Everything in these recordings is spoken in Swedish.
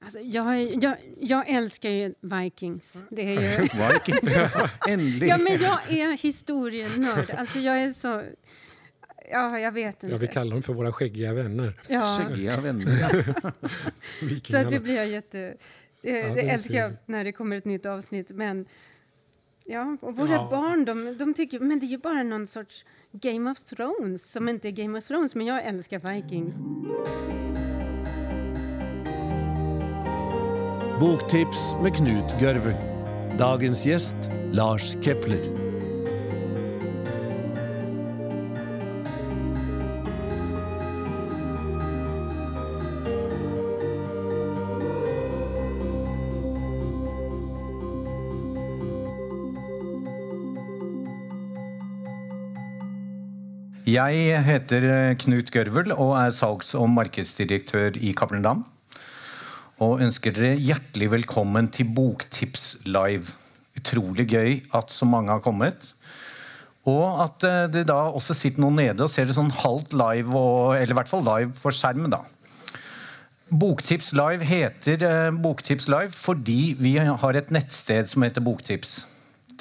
Alltså, jag, jag, jag älskar ju Vikings. Det är ju... Vikings, äntligen! Ja, men jag är historienörd. Alltså, jag är så... Ja, jag vet inte. Ja, vi kallar dem för våra skäggiga vänner. Ja, Skäggiga vänner. så det blir jag jätte... Det, Ja, det det älskar jag när det kommer ett nytt avsnitt. Men ja, och våra Ja. barn de, de tycker men det är ju bara någon sorts Game of Thrones som inte är Game of Thrones. Men jag älskar Vikings. Boktips med Knut Görvel. Dagens gäst Lars Kepler. Jeg heter Knut Gørvel og er salgs- og markedsdirektør i Cappelen Dam. Og ønsker dere hjertelig velkommen til Boktips live. Utrolig gøy at så mange har kommet. Og at eh, det da også sitter noen nede og ser det sånn halvt live, og, eller i hvert fall live på skjermen. da. Boktips Live heter eh, Boktips Live fordi vi har et nettsted som heter Boktips.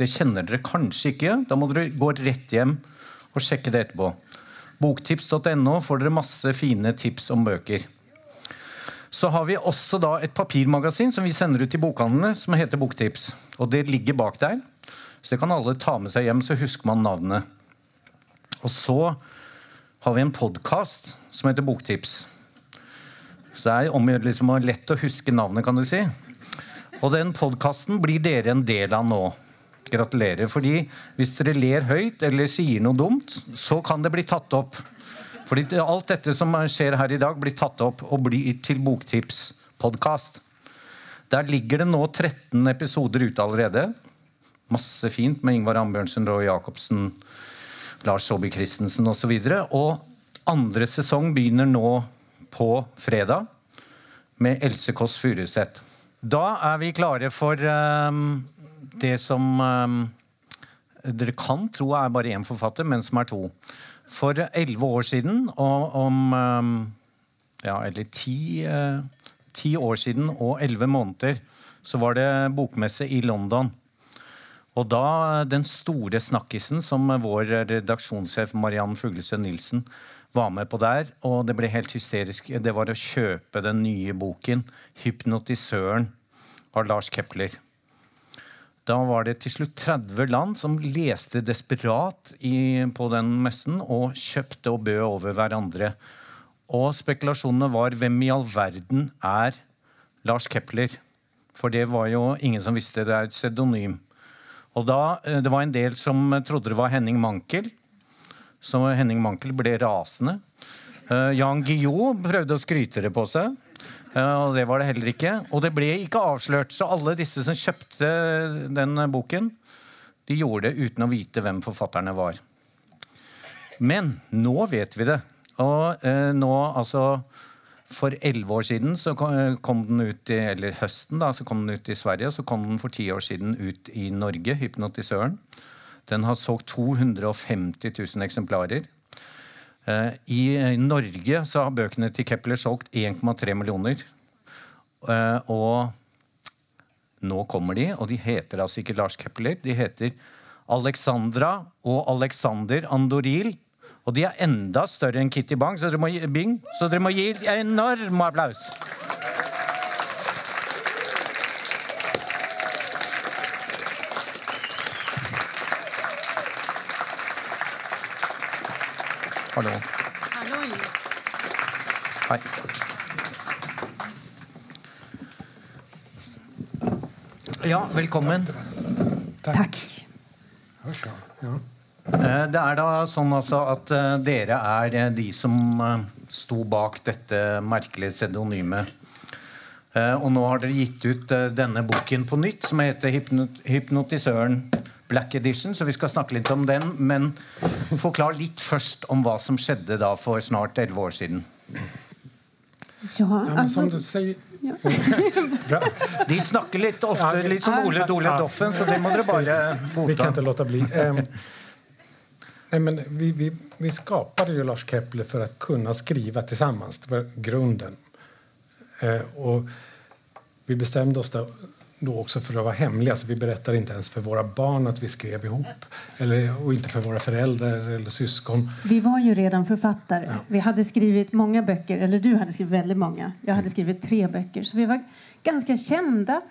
Det kjenner dere kanskje ikke. Da må dere gå rett hjem og sjekke det etterpå. Boktips.no får dere masse fine tips om bøker. Så har vi også da et papirmagasin som vi sender ut til bokhandlene, som heter Boktips. Og det ligger bak der. Så det kan alle ta med seg hjem, så husker man navnet. Og så har vi en podkast som heter Boktips. Så det er om å gjøre liksom lett å huske navnet, kan du si. Og den podkasten blir dere en del av nå. Gratulerer. Fordi hvis dere ler høyt eller sier noe dumt, så kan det bli tatt opp. Fordi det- alt dette som skjer her i dag, blir tatt opp og blir til Boktips-podkast. Der ligger det nå 13 episoder ute allerede. Masse fint med Ingvar Ambjørnsen, Roy Jacobsen, Lars Saabye Christensen osv. Og, og andre sesong begynner nå på fredag med Else Kåss Furuseth. Da er vi klare for um, det som um, dere kan tro er bare én forfatter, men som er to. For elleve år siden, og om um, ja, eller ti, eh, ti år siden og elleve måneder, så var det bokmesse i London. Og da den store snakkisen som vår redaksjonssjef Mariann Fuglesø Nilsen var med på der, og det ble helt hysterisk, det var å kjøpe den nye boken 'Hypnotisøren' av Lars Kepler. Da var det til slutt 30 land som leste desperat i, på den messen og kjøpte og bød over hverandre. Og spekulasjonene var hvem i all verden er Lars Kepler? For det var jo ingen som visste. Det er et pseudonym. Og da, eh, Det var en del som trodde det var Henning Mankel. Så Henning Mankel ble rasende. Uh, Jan Guillou prøvde å skryte det på seg. Eh, og det var det heller ikke. Og det ble ikke avslørt. Så alle disse som kjøpte den boken, de gjorde det uten å vite hvem forfatterne var. Men nå vet vi det. Og eh, nå, altså For elleve år siden så kom, eh, kom den ut i, eller høsten da, så kom den ut i Sverige, og så kom den for ti år siden ut i Norge, 'Hypnotisøren'. Den har solgt 250 000 eksemplarer. Eh, eh, I Norge så har bøkene til Kepler solgt 1,3 millioner. Eh, og nå kommer de, og de heter altså ikke Lars Kepler. De heter Alexandra og Alexander Andoril. Og de er enda større enn Kitty Bang, så dere må, gi- Bing, så dere må gi enorm applaus. Hallo. Hei. Ja, velkommen. Tack. Ja. Eh, Det er da sånn altså at eh, dere er de som eh, sto bak dette merkelige pseudonymet. Eh, Og nå har dere gitt ut eh, denne boken på nytt, som heter Hypnot Hypnotisøren Black Edition, så vi skal snakke litt om den. Men forklar litt først om hva som skjedde da for snart elleve år siden. Ja, Ja, alltså, som du säger... Bra. De snakker litt ofte Ja, litt som Ole Dole ja. Doffen, så det må dere bare Vi kan inte låta bli. Nej, men vi, vi, vi skapade ju Lars Kepler för att kunna skriva tillsammans. Det var grunden. Eh, och vi bestämde oss då, också för att vara hemliga. Så vi berättar inte ens för våra barn att vi skrev ihop. Eller, och inte för våra föräldrar eller syskon. Vi var ju redan författare. Vi hade skrivit många böcker, eller du hade skrivit väldigt många. Jag hade skrivit tre böcker. Så vi var ganska kända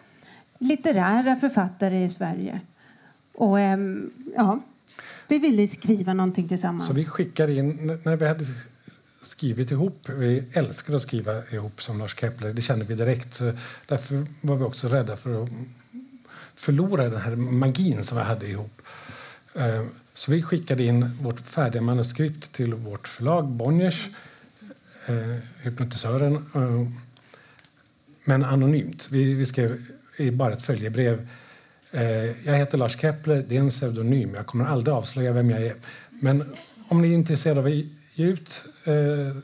litterära författare i Sverige. Och ehm, ja, vi ville skriva någonting tillsammans. Så vi skickade in, när vi hade skrivit ihop, vi älskar att skriva ihop som Lars Kepler, det kände vi direkt. Så därför var vi också rädda för att förlora den här magin som vi hade ihop. Eh, så vi skickade in vårt färdiga manuskript till vårt förlag Bonniers, eh, Hypnotisören, eh, men anonymt. Vi, skrev i bara ett följebrev. Jag heter Lars Kepler, det är en pseudonym. Jag kommer aldrig avslöja vem jag är. Men om ni är intresserade av ge ut eh,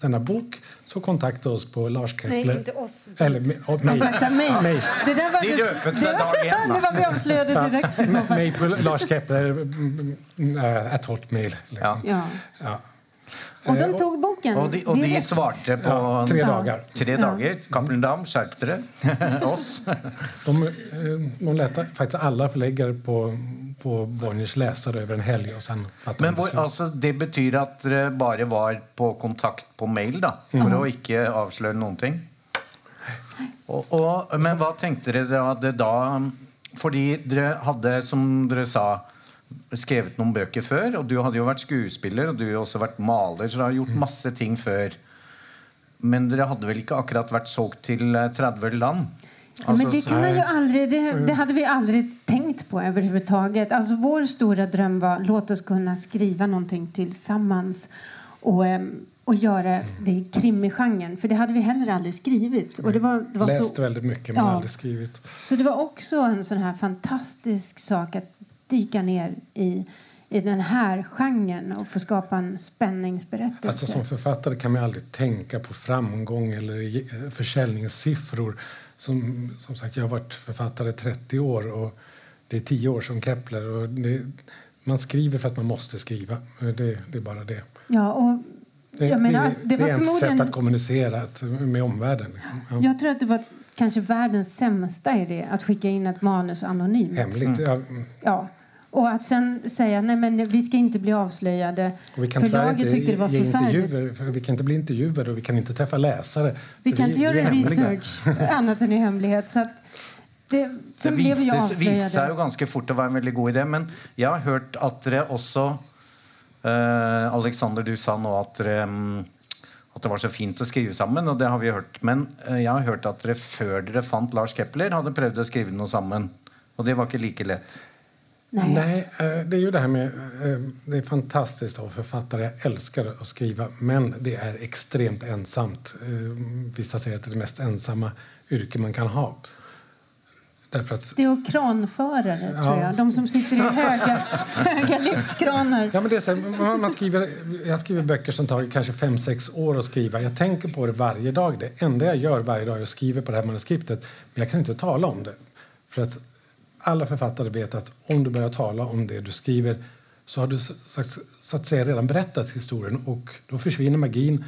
denna bok så kontakta oss på Lars Kepler. Nej, inte oss. Eller mig. Kontakta mig. mig. Det där var Det är det- öppet det var-? Det var vi avslöjade direkt. mig på Lars Kepler, mm, äh, at hotmail. Liksom. Ja. Ja. Ja. Och de Eh, tog boken Och de, och de svarte på Ja, tre dagar. tre dagar. Cappelen Dam, skjerp dere. Oss. De, eh, de lät faktiskt alla förläggare på, på Bonniers läsa det över en helg. Och sen Men beslut. altså, det betyr at dere bare var på kontakt på mail, da? For å ikke avsløre noen ting? Og, og, men dere da, det da Fordi dere hadde, som dere sa, skrevet noen bøker før. Og du hadde jo vært skuespiller, og du har også vært maler, så dere har gjort masse ting før. Men dere hadde vel ikke akkurat vært solgt til eh, 30 land? Ja, men det kan man ju aldrig, det, det hade vi aldrig tänkt på överhuvudtaget. Alltså vår stora dröm var låt oss kunna skriva någonting tillsammans och, em, och göra det i krimigenren. För det hade vi heller aldrig skrivit. Och det var, det var Läst så, väldigt mycket men Ja. aldrig skrivit. Så det var också en sån här fantastisk sak att dyka ner i, i den här genren och få skapa en spänningsberättelse. Alltså, som författare kan man aldrig tänka på framgång eller ge- försäljningssiffror. Som, som sagt, jag har varit författare i 30 år och det är 10 år som Kepler. Och det, man skriver för att man måste skriva. Det, det är bara det. ja, och Det, menar, det, det det var är ett förmodligen... sätt att kommunicera med omvärlden. Ja. Jag tror att det var kanske världens sämsta idé att skicka in ett manus anonymt. Hemligt. Ja, Ja. Och att sen säga nej men vi ska inte bli avslöjade. och vi kan Förlaget inte tyckte det var förfärligt. för vi kan inte bli intervjuade och vi kan inte träffa läsare. Vi kan inte vi göra research annat än i hemlighet. Så att det, Det sen blev ju jo avslöjade. ganske fort å være en veldig god idé. Men jeg har hørt at dere også eh, Alexander, du sa nå at, dere, mm, at det var så fint å skrive sammen, og det har vi hørt. Men eh, jeg har hørt at dere før dere fant Lars Kepler, hadde prøvd å skrive noe sammen. Og det var ikke like lett. Nej. Nej, eh, det är ju det här med... eh, Det är fantastiskt att författare. Jag älskar att skriva, men det är extremt ensamt. Vissa säger att det är det mest ensamma yrke man kan ha. Därför att Det är kranförare tror jag. De som sitter i höga, höga lyftkranar. Ja, men det är så här, man- skriver, jag skriver böcker som tar kanske fem sex år att skriva. Jag tänker på det varje dag. Det enda jag gör varje dag är att skriva på det här manuskriptet. Men jag kan inte tala om det. För att alla författare vet att om du börjar tala om det du skriver så har du så att säga redan berättat historien och då försvinner magin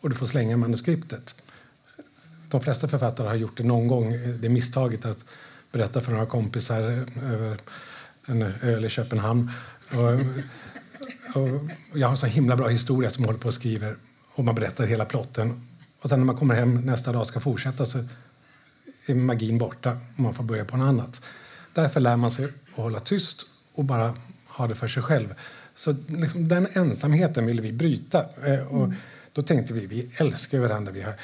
och du får slänga manuskriptet. De flesta författare har gjort det någon gång, det misstaget att berätta för några kompisar över en öl i Köpenhamn. Och, och jag har en så himla bra historia som jag håller på och skriver och man berättar hela plotten. Och sen när man kommer hem nästa dag och ska fortsätta så är magin borta och man får börja på något annat. Därför lär man sig att hålla tyst och bara ha det för sig själv. Så liksom, den ensamheten ville vi bryta. Eh, Och då tänkte vi, vi älskar varandra, vi har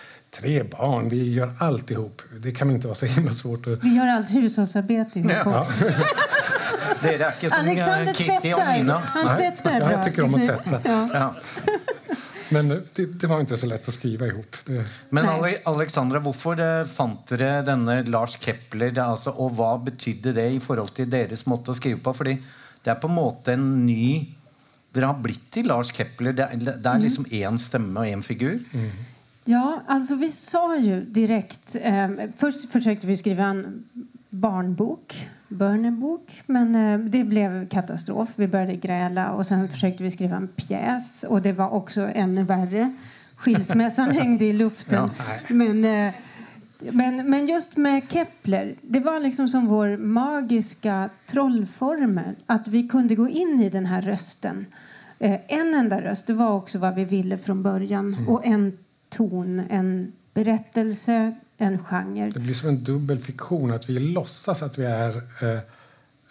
tre barn, vi gör allt ihop. Det kan inte vara så himla svårt att... Vi gör allt hushållsarbete ihop Ja. också. Er ikke som eh, Alexander Kitty tvättar. Nina. Han Nej. tvättar Ja, bra. jag tycker om att tvätta. Ja. Ja. Men det, det var inte så lätt att skriva ihop. Det, Men. Ale Alexandra, hvorfor eh, fant dere denne Lars Kepler, det, altså, og hva betydde det i forhold til deres måte å skrive på? Fordi det er på en måte en ny Dere har blitt til Lars Kepler. Det det er liksom én stemme og én figur. Ja, alltså vi sa ju direkt... Eh, först försökte vi skriva en barnbok, bönebok, men eh, det blev katastrof. Vi började gräla och sen försökte vi skriva en pjäs och det var också ännu värre. Skilsmässan hängde i luften. Men eh, Men, men just med Kepler, det var liksom som vår magiska trollformel. Att vi kunde gå in i den här rösten. Eh, en enda röst, det var också vad vi ville från början. Mm. Och en ton, en berättelse, en genre. Det blir som en dubbel fiktion att vi låtsas att vi är eh,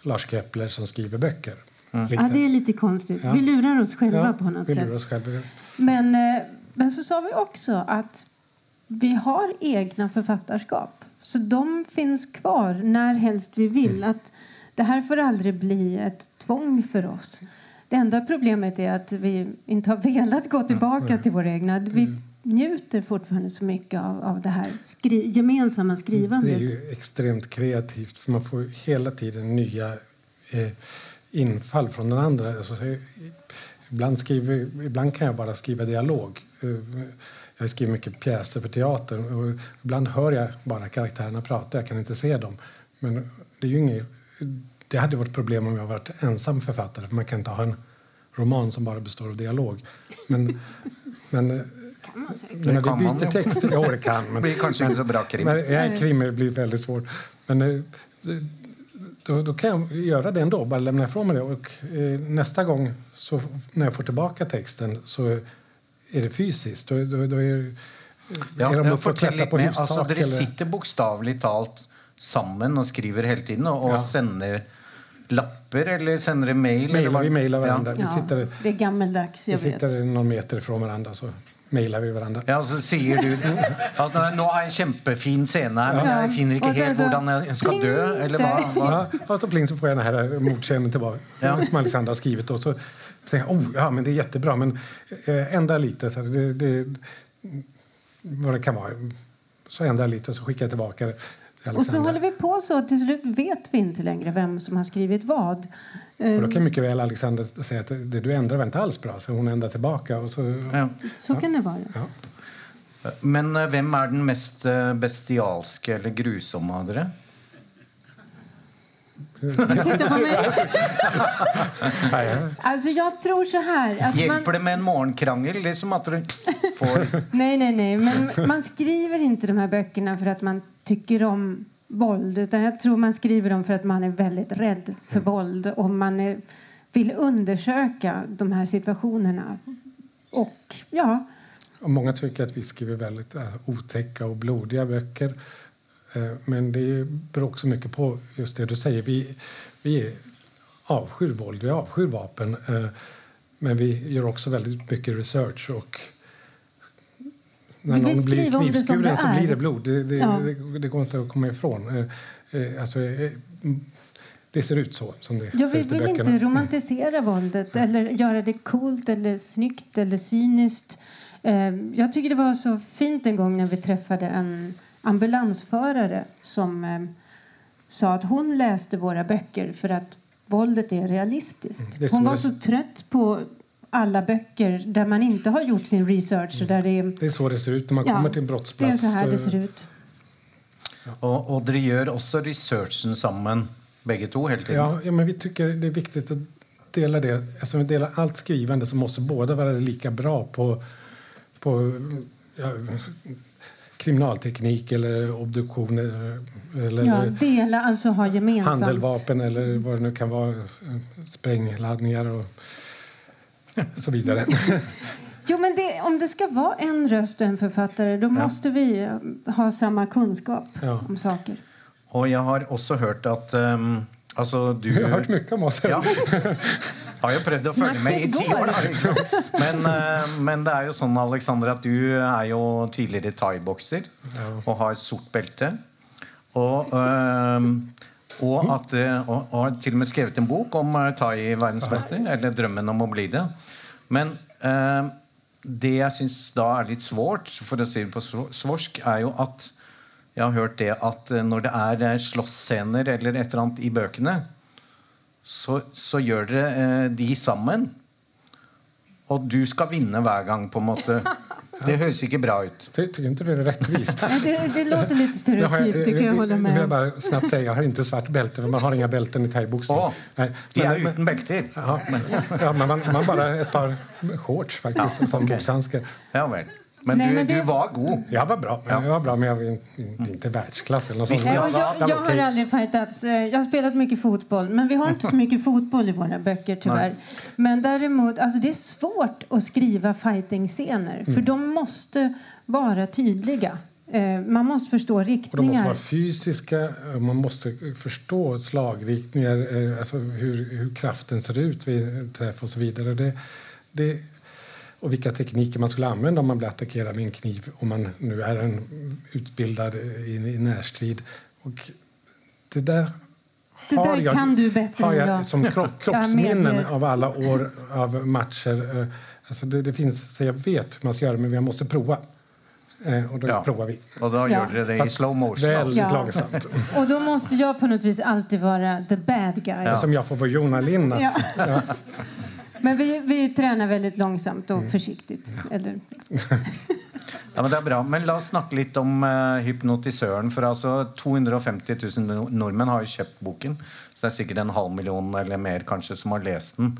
Lars Kepler som skriver böcker. Lite. Ja, det är lite konstigt. Ja. Vi lurar oss själva Ja, på något vi sätt. lurar oss själva. Men, eh, men så sa vi också att vi har egna författarskap. Så de finns kvar när helst vi vill. Att det här får aldrig bli ett tvång för oss. Det enda problemet är att vi inte har velat gå tillbaka till våra egna. Vi njuter fortfarande så mycket av, av det här skri gemensamma Det är ju extremt kreativt för man får hela tiden nya eh, infall från den andra. Alltså, ibland, skriver, ibland kan jag bara skriva dialog. Eh, jag skriver mycket pjäser för teatern och ibland hör jag bara karaktärerna prata. Jag kan inte se dem. Men det är ju inget, det hade varit problem om jag varit ensam författare för man kan inte ha en roman som bara består av dialog. Men, men eh, kan man säkert. men när vi byter texter, ja det kan. Men, blir kanske inte så bra krim. Men, ja, krim blir väldigt svårt. Men eh, då, då kan jag göra det ändå, bara lämna ifrån mig det. Och eh, nästa gång, så, när jag får tillbaka texten, så är det fysiskt. Då, då, då är, Ja, är de ja, uppe och klättrar på hustak. Dere eller- sitter bokstavelig talt sammen og skriver hele tiden og, og Ja. sender lapper eller sender dere mail? eller vi mailar varandra. Ja. Vi Ja, sitter, det är gammeldags, vi jag vet. sitter någon meter ifrån varandra så mailar vi varandra. Ja, så sier du at nå er en kjempefin scene her, men Ja. jeg finner ikke Og så- helt hvordan jeg skal pling, dø. Eller så- hva? hva? Ja, och så pling så får jag den här motsägelsen tillbaka Ja. som Alexandra har skrivit. Och så säger jag, oh, ja men det är jättebra men eh, ändra lite. Så det, det, vad det kan vara. Så ändrar jag lite och så skickar jag tillbaka det Och så håller vi på så. Till slut vet vi inte längre vem som har skrivit vad. Eh, Och då kan mycket väl Alexandra säga att det du ändrar var inte alls bra. Så hon ändrar tillbaka och så... Ja. Så kan det vara. Ja. Men eh, hvem er den mest eh, bestialske eller grusomme av dere? Titta på mig. Alltså jag tror så här. Att man, Hjelper det med en morgenkrangel? Liksom at dere får nej, nej, nej. Men man skriver inte de här böckerna för att man tycker om våld. Utan jag tror man skriver dem för att man är väldigt rädd för våld. Och man är, vill undersöka de här situationerna. Och ja, Och många tycker att vi skriver väldigt eh, otäcka och blodiga böcker. Eh, Men det beror också mycket på just det du säger. Vi, vi avskyr våld, vi avskyr vapen. eh, Men vi gör också väldigt mycket research. Och när Vi någon blir knivskuren så blir det blod. Det, det, Ja. det, det går inte att komma ifrån. Eh, eh, Alltså, eh, det ser ut så. Som det Jag vill, vill inte romantisera våldet eller göra det coolt eller snyggt eller cyniskt. Jag tycker det var så fint en gång när vi träffade en ambulansförare som sa att hon läste våra böcker för att våldet är realistiskt. så Hon var så trött på alla böcker där man inte har gjort sin research. och Där det, är, Det är så det ser ut när man ja, kommer till en det brottsplats. är så här det ser ut. Og, og dere gjør også researchen sammen, begge to, hele tiden? Ja, ja, men vi tycker det är viktigt att dela det. Alltså, vi delar allt skrivande så måste båda vara lika bra på, på ja, kriminalteknik eller obduktioner eller Ja, dela, alltså ha gemensamt. handeldvapen eller vad det nu kan vara, sprängladdningar och så vidare. Jo, men det, om det ska vara en röst och en författare då måste vi eh, ha samma kunskap Ja. om saker. Og jeg har også hørt at um, Altså, du Jag har hört mycket om oss. Ja. Har jo prøvd å følge med i Snakket ti år. men, eh, men det er jo sånn, Alexander, at du er jo tidligere thaibokser og har sort belte. Og, eh, og, at, eh, og, og har til og med skrevet en bok om eh, thai-verdensmester, eller 'Drømmen om å bli det'. Men eh, det jeg syns da er litt svårt, å si det på sv- svorsk, er jo at jeg har hørt det at eh, når det er eh, slåssscener eller et eller annet i bøkene, så, så gjør dere eh, de sammen. Og du skal vinne hver gang, på en måte. Det høres ikke bra ut. Ty, tycker inte du det är rättvist? Det, det låter lite Jag stereotypt, det kan jag hålla med jag om. bara snabbt säga, jag har inte svart bälte, för man har inga bälten i thaiboxning. Å, Nej, de men- men- uten belter. Ja, men, ja, men man, man bara ett par shorts faktiskt, Ja, som okej. boxhandskar. Ja vel. Men, Nej, du, men det- du var god. Jag var bra, men, jag var bra, men jag var inte, världsklass eller något sånt. Nej, Ja, jag, ja, jag har aldrig fightats. Eh, Jag har spelat mycket fotboll, men vi har inte så mycket fotboll i våra böcker tyvärr. Men däremot, alltså det är svårt att skriva fighting-scener, för de måste vara tydliga. Eh, Man måste förstå Och de måste riktningar. vara fysiska, och man måste förstå slagriktningar, eh, alltså hur, hur kraften ser ut vid träff och så vidare. Det, det, och vilka tekniker man skulle använda om man blir attackerad med en kniv om man nu är en utbildad i, i närstrid. Och det där Det har där kan du bättre har än jag jag. som kropp, Jag kroppsminnen av alla år av matcher. Eh, Alltså det, det finns, så jag vet hur man ska göra, men jag måste prova. Eh, Och då Ja. provar vi. Och då Ja. gör du det i slow motion. Väldigt Ja. långsamt. Och då måste jag på något vis alltid vara the bad guy. Ja. Som jag får vara Jona Linna. Ja. Men vi, vi tränar väldigt långsamt och försiktigt. Eller, Ja, men det er bra. Men la oss snakke litt om uh, hypnotisøren. For altså 250 000 no- nordmenn har jo kjøpt boken. Så det er sikkert en halv million eller mer kanskje som har lest den.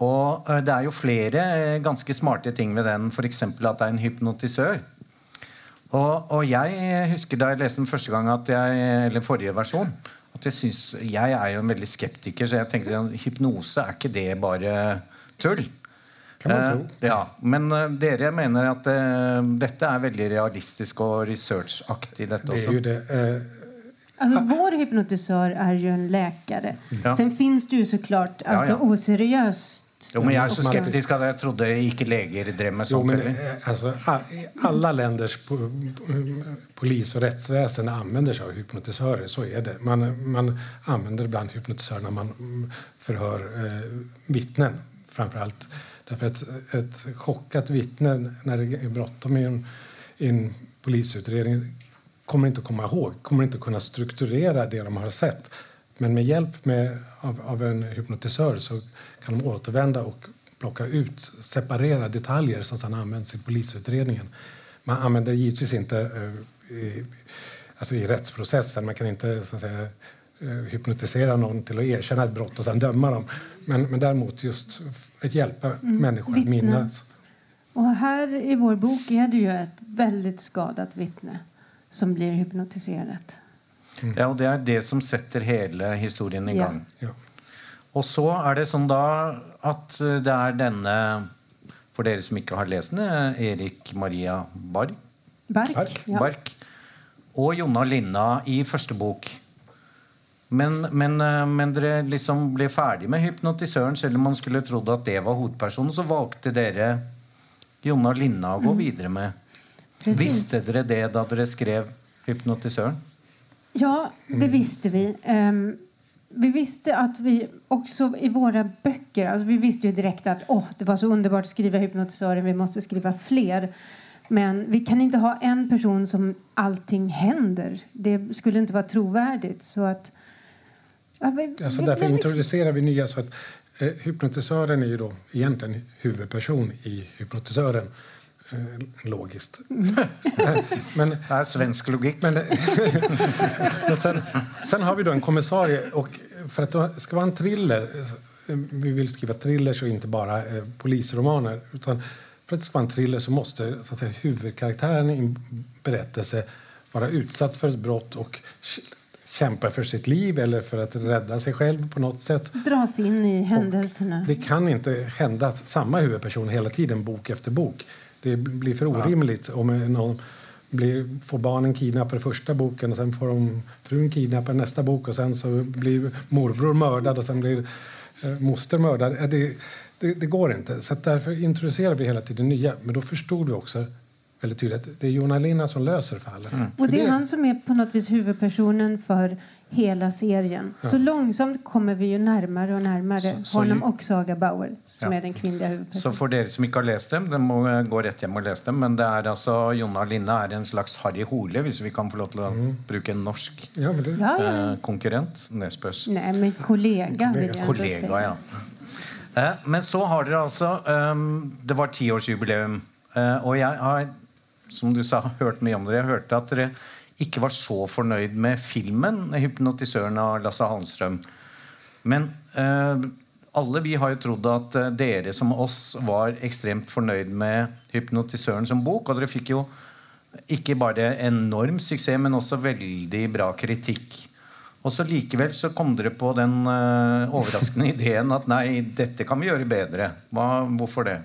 Og eh, det er jo flere eh, ganske smarte ting ved den, f.eks. at det er en hypnotisør. Og, og jeg husker da jeg leste den første gang, at jeg, eller forrige versjon at jeg, synes, jeg er jo en veldig skeptiker, så jeg tenkte at hypnose, er ikke det bare tull? Kan man Eh, tro. ja, Men eh, dere mener at eh, dette er veldig realistisk og researchaktig, dette Det är også? ju det. Eh, alltså, vår hypnotisör är ju en läkare. Ja. Sen finns det ju såklart alltså, ja. oseriöst. Jo, men jeg er så Man- skeptisk at jeg trodde ikke leger drev med jo, sånt. men, heller. eh, alltså, alla länders po, polis och rättsväsen använder sig av hypnotisörer. Så är det. Man, man använder ibland hypnotisörer när man förhör eh, vittnen, framför allt. Därför att ett chockat vittne, när det är bråttom i en, i en polisutredning kommer inte att komma ihåg, kommer inte att kunna strukturera det de har sett. Men med hjälp med, av, av en hypnotisör så kan de återvända och plocka ut, separera detaljer som sedan används i polisutredningen. Man använder givetvis inte eh, i, alltså i rättsprocessen, man kan inte så att säga, eh, hypnotisera någon till att erkänna ett brott och sen döma dem. Men, men däremot just att hjälpa människor att vittnen. minnas. Och här i vår bok är det ju ett väldigt skadat vittne som blir hypnotiserat. Ja, og Det er det som setter hele historien i gang. Ja. Og så er det sånn da at eh, det er denne For dere som ikke har lest den, eh, Erik Maria Bark, Bark. Bark. Ja. Bark og Jonna Linna i første bok. Men, men, eh, men dere liksom ble ferdig med hypnotisøren, selv om man skulle trodd at det var hovedpersonen, så valgte dere Jonna Linna å gå videre med. Precis. Visste dere det da dere skrev 'Hypnotisøren'? Ja, det visste vi. Ehm, vi visste att vi också i våra böcker, alltså vi visste ju direkt att åh, det var så underbart att skriva hypnotisören, vi måste skriva fler. Men vi kan inte ha en person som allting händer. Det skulle inte vara trovärdigt. Så att, ja, vi, Alltså vi därför blev liksom- introducerar vi nya. Så att, eh, hypnotisören är ju då egentligen huvudperson i hypnotisören. Eh, logiskt. Men, Det er svensk logikk. men, men sen, sen har vi då en kommissarie. Och för att det ska vara en thriller, eh, vi vill skriva thrillers och inte bara eh, polisromaner. Utan för att det ska vara en thriller så måste så att säga, huvudkaraktären i en berättelse vara utsatt för ett brott och kä- kämpa för sitt liv eller för att rädda sig själv på något sätt. dras in i händelserna. Det kan inte hända samma huvudperson hela tiden, bok efter bok. Det blir för orimligt om någon blir, får barnen kidnappade första boken och sen får de frun kidnappad nästa bok och sen så blir morbror mördad och sen blir eh, moster mördad. Eh, Det, det, det går inte. Så därför introducerar vi hela tiden nya. Men då förstod vi också väldigt tydligt att det är Jona Linna som löser fallet. Och För det är han som är på något vis huvudpersonen för hela serien. Så långsamt kommer vi ju närmare och närmare Så- så honom ju- och Saga Bauer som Ja. är den kvinnliga Så huvudpersonen. for dere som ikke har lest dem, dere må gå rett hjem og lese dem. Men det er altså, Jonna Linna er en slags Harry Hole, hvis vi kan få lov til å bruke en norsk Ja, men det, Ja, ja. eh, konkurrent. Nesbøs Nej, men kollega vill jag kollega. säga. ja. Eh, men så har dere altså ehm, Det var tiårsjubileum. Eh, og jeg har, som du sa, hørt mye om dere. Jeg hørte at dere ikke var så fornøyd med filmen 'Hypnotisøren' av Lasse Halmstrøm. Men eh, alle vi har jo trodd at ni dere som oss var ekstremt fornøyd med 'Hypnotisøren' som bok. Og dere fikk jo ikke bare enorm suksess, men også veldig bra kritikk. Og så likevel så kom dere på den eh, overraskende ideen at nei, dette kan vi gjøre bedre. Hva, hvorfor det?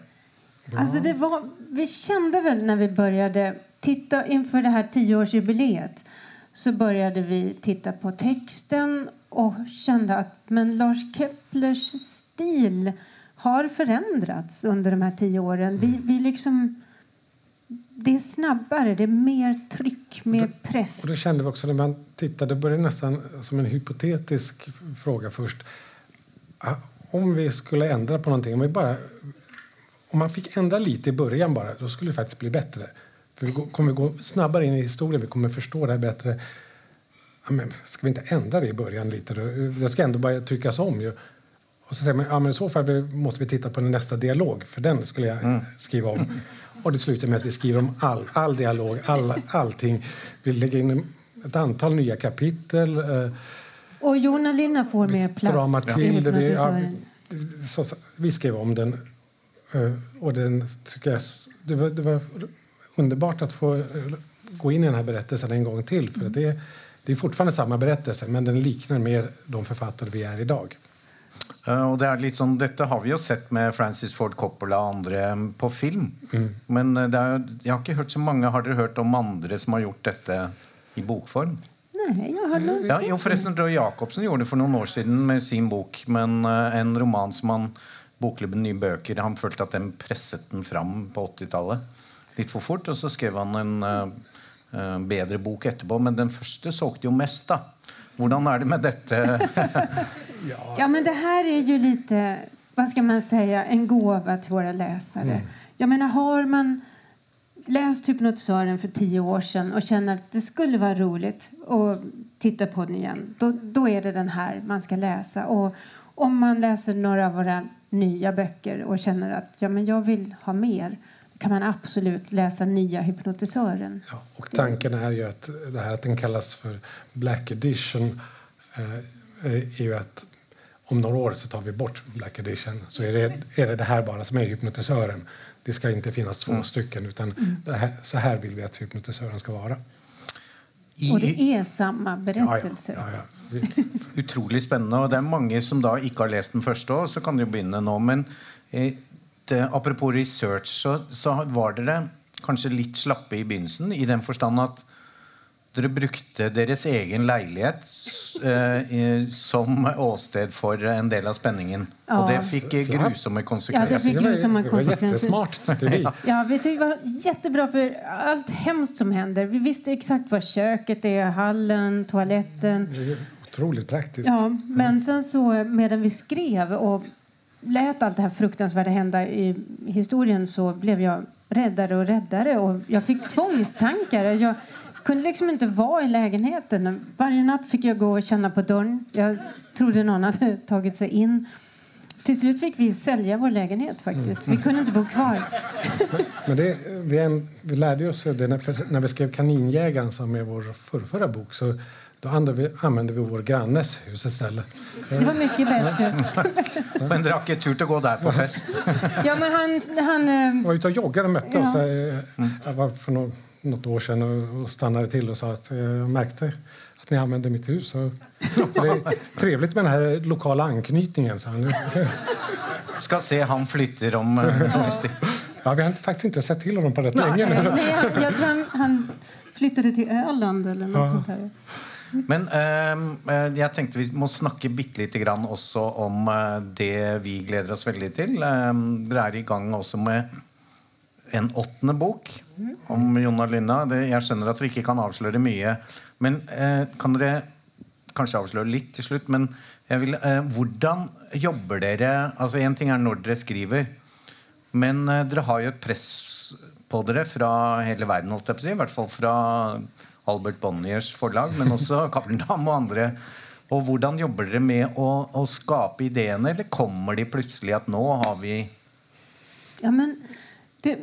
Alltså det var, vi kände väl när vi började titta inför det här tioårsjubileet så började vi titta på texten och kände att men Lars Keplers stil har förändrats under de här tio åren. Vi, vi liksom, det är snabbare, det är mer tryck, mer press. Och det kände vi också när man tittade, det började nästan som en hypotetisk fråga först. Ah, Om vi skulle ändra på någonting, om, vi bara, om man fick ändra lite i början bara, då skulle det faktiskt bli bättre. För vi kommer gå snabbare in i historien, vi kommer förstå det här bättre. Ja, men ska vi inte ändra det i början lite då? Det ska ändå bara tryckas om ju. Och så säger man, ja men i så fall måste vi titta på nästa dialog, för den skulle jag skriva om. Och det slutar med att vi skriver om all, all dialog, all, allting. Vi lägger in ett antal nya kapitel. Eh, Och Jonna Linna får mer plats till det. Vi, ja, vi- så, så- vi skrev om den. eh, Och den tycker jag, det, var, det var underbart att få eh, gå in i den här berättelsen en gång till. För att det, det är fortfarande samma berättelse, men den liknar mer de författare vi är idag. Eh, og det er litt sånn, Dette har vi jo sett med Francis Ford Coppola og andre mm, på film. Men eh, det er, jeg har ikke hørt så mange. Har dere hørt om andre som har gjort dette i bokform? Nej, jag har Ja, jo, forresten, Roy Jacobsen gjorde det for noen år siden med sin bok. Men eh, en roman som han Bokklubben Nye Bøker Han følte at den presset den fram på 80-tallet litt for fort. Og så skrev han en eh, bedre bok etterpå. Men den første solgte jo mest, da. Hvordan er det med dette? Ja, men det här är ju lite, vad ska man säga, en gåva till våra läsare. Jag menar, har man läst Hypnotisören för tio år sedan och känner att det skulle vara roligt att titta på den igen, då, då är det den här man ska läsa. Och om man läser några av våra nya böcker och känner att ja, men jag vill ha mer, kan man absolut läsa nya Hypnotisören. Ja, och tanken är ju att det här att den kallas för Black Edition eh, är ju att om några år så tar vi bort Black Edition så är det, är det det här bara som är hypnotisören. Det ska inte finnas två stycken utan det här, så här vill vi att hypnotisören ska vara. I, Och det är samma Ja, ja, berättelse. ja, ja. Vi, Utrolig spennende. Og det er mange som da ikke har lest den første òg, så kan de jo begynne nå. Men eh, apropos research, så, så var dere kanskje litt slappe i begynnelsen, i den forstand at dere brukte deres egen leilighet eh, som åsted for en del av spenningen. Ja. Og det fikk eh, Så- grusomme Ja, det konsekvenser. fick det var, grusommma det var konsekvenser. jättesmart tyckte vi. Ja, vi tyckte det var jättebra för allt hemskt som händer. Vi visste exakt var köket är, hallen, toaletten. Det är otroligt praktiskt. Ja, men sen så medan vi skrev och lät allt det här fruktansvärda hända i historien så blev jag räddare och räddare och jag fick tvångstankar. Jag kunde liksom inte vara i lägenheten. Varje natt fick jag gå och känna på dörren. Jag trodde någon hade tagit sig in. Till slut fick vi sälja vår lägenhet faktiskt. Vi kunde inte bo kvar. Men det, vi, en, vi lärde oss det när, när vi skrev Kaninjägaren som är vår förrförra bok så då använde vi, använde vi vår grannes hus istället. Det var mycket bättre. Men har ikke turt å gå der på fest? Ja, men han... han eh, Jag var ute och joggade och mötte Ja. oss. eh, Jag var för nå- något år sedan och, och stannade till och sa att eh, jag märkte att ni använde mitt hus. Det är trevligt med den här lokala anknytningen. Så han. Skal se han flytter om eh. Ja, vi har faktiskt inte sett till honom på rätt länge nej, han, jag tror han, han flyttade till Öland eller något sånt här. Men ehm, eh, eh, jeg tenkte vi må snakke bitte lite grann også om eh, det vi gleder oss veldig til. Eh, dere er i gang også med en åttende bok om Jonna Linna. Det, jeg skjønner at dere ikke kan avsløre mye. Men eh, kan dere kanskje avsløre litt til slutt? Men jeg vil, eh, hvordan jobber dere altså En ting er når dere skriver, men eh, dere har jo et press på dere fra hele verden, holdt jeg på å si. I hvert fall fra Albert Bonniers forlag, men også Cappelen Dam og andre. Og hvordan jobber dere med å, å skape ideene, eller kommer de plutselig at nå har vi Ja, men det,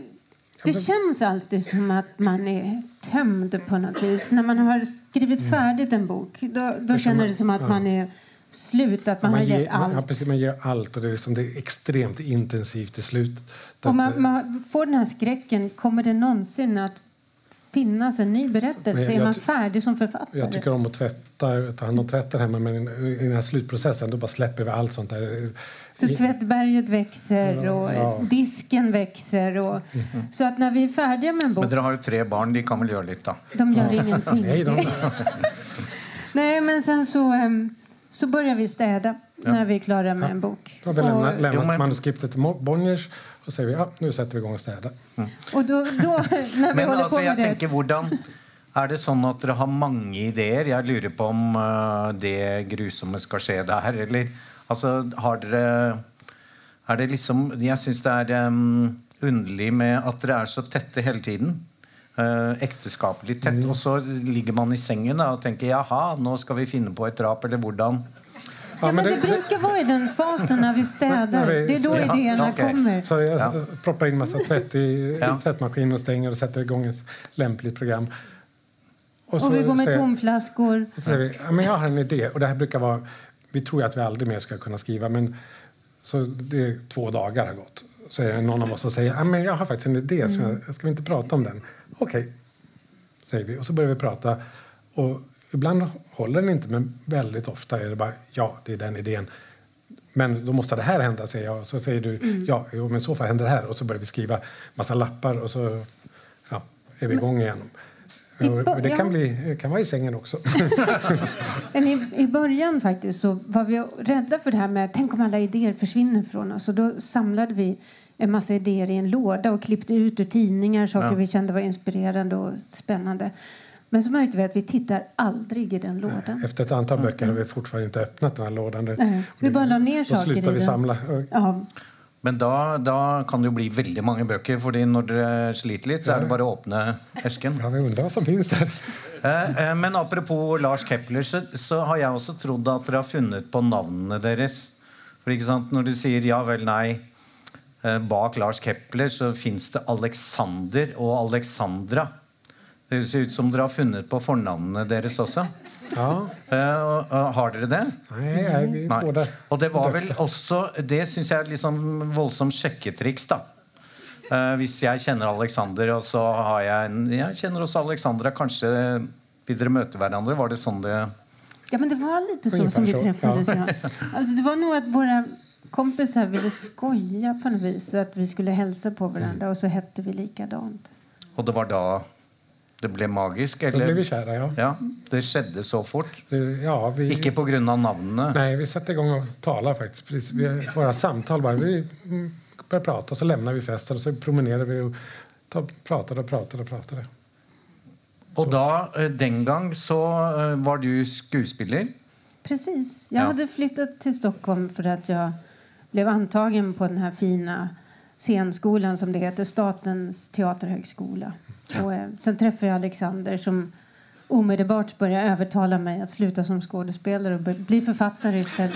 det känns alltid som att man är tömd på något vis. När man har skrivit färdigt en bok, då, då känner det som att man är slut, att man, Man har gett allt. Ja, precis, man ger allt och det är, liksom, det är extremt intensivt till slut. Och Att, man, man får den här skräcken, kommer det någonsin att finnas en ny berättelse? Jag- är man färdig som författare? Jag tycker om att tvätta, ta hand om tvätten hemma men i den här slutprocessen då bara släpper vi allt sånt där. Så tvättberget växer och Ja. disken växer. Och, Så att när vi är färdiga med en bok, Men dere har jo tre barn, de kan vel gjøre litt, da. de gör ingenting. Nej, de, Nej, men sen så, em, så börjar vi städa när vi är klara med en bok. då har vi lämnat, Och, lämnat Jo, men- manuskriptet till Bonniers och säger vi ja, nu sätter vi igång och städa. och då, då, när vi Men håller altså, på jeg med det... tenker, hvordan Er det sånn at dere har mange ideer? Jeg lurer på om eh, det grusomme skal skje der, eller Altså, har dere Er det liksom Jeg syns det er um, underlig med at dere er så tette hele tiden. Uh, ekteskapelig tett. Mm. Og så ligger man i sengen da, og tenker jaha, nå skal vi finne på et drap, eller hvordan? Ja, men det brukar vara i den fasen när vi städar. När vi- Det är då Ja, idéerna okej. kommer. Så jag Ja. proppar in massa tvätt i, Ja. i tvättmaskinen och stänger och sätter igång ett lämpligt program. så Och vi går med säger- tomflaskor. Så säger vi, ja, men jag har en idé. Och det här brukar vara, vi tror ju att vi aldrig mer ska kunna skriva, men så det är två dagar har gått. Så är det någon av oss som säger, ja, men jag har faktiskt en idé, så jag, ska vi inte prata om den? Okej, säger vi. Och så börjar vi prata. Och ibland håller den inte, men väldigt ofta är det bara, ja, det är den idén. Men då måste det här hända, säger jag. Så säger du, ja, jo, men så fall händer det här. Och så börjar vi skriva massa lappar och så ja, är vi igång igen. Och det kan, bli, kan vara i sängen också. Men i, I början faktiskt så var vi rädda för det här med tänk om alla idéer försvinner från oss. Och då samlade vi en massa idéer i en låda och klippte ut ur tidningar saker Ja. vi kände var inspirerande och spännande. Men så märkte vi att vi tittar aldrig i den lådan. Efter ett antal böcker har vi fortfarande inte öppnat den här lådan. Nej, vi bara la ner Då saker slutar i vi den. samla. Ja, Men da, da kan det jo bli veldig mange bøker, fordi når dere sliter litt, så er det bare å åpne esken. Ja, vi undrar vad som finns där. Eh, eh, Men apropos Lars Kepler, så, så har jeg også trodd at dere har funnet på navnene deres. For ikke sant, Når du sier ja vel, nei eh, Bak Lars Kepler så fins det Alexander og Alexandra. Det høres ut som dere har funnet på fornavnene deres også. Ja, og- og Har dere det? nej, nej, vi Nei. båda Og det var vel også Det syns jeg er litt sånn voldsomt sjekketriks, da. Eh, hvis jeg kjenner Alexander, og så har jeg en Jeg kjenner også Alexandra. Kanskje vil dere møte hverandre? Var det sånn det ja men det var lite så som vi träffades. Ja. Alltså, det var nog att våra kompisar ville skoja på något vis. Så att vi skulle hälsa på varandra och så hette vi likadant. Og det var da det ble magisk? Då Eller? blev vi kära, ja. Ja, Det skjedde så fort? Det- ja vi, Ikke på grunn av navnene? Nej, vi satte igång och talade faktiskt. Precis, vi, våra samtal bara. Vi började prata och så lämnade vi festen och så promenerade vi och ta, pratade och pratade och pratade. Og da, eh, den gang, så eh, var du skuespiller? Precis. Jag Ja. hade flyttat till Stockholm för att jag blev antagen på den här fina scenskolan som det heter, Statens teaterhögskola. Och, eh, sen träffade jag Alexander som omedelbart började övertala mig att sluta som skådespelare och bli- författare istället.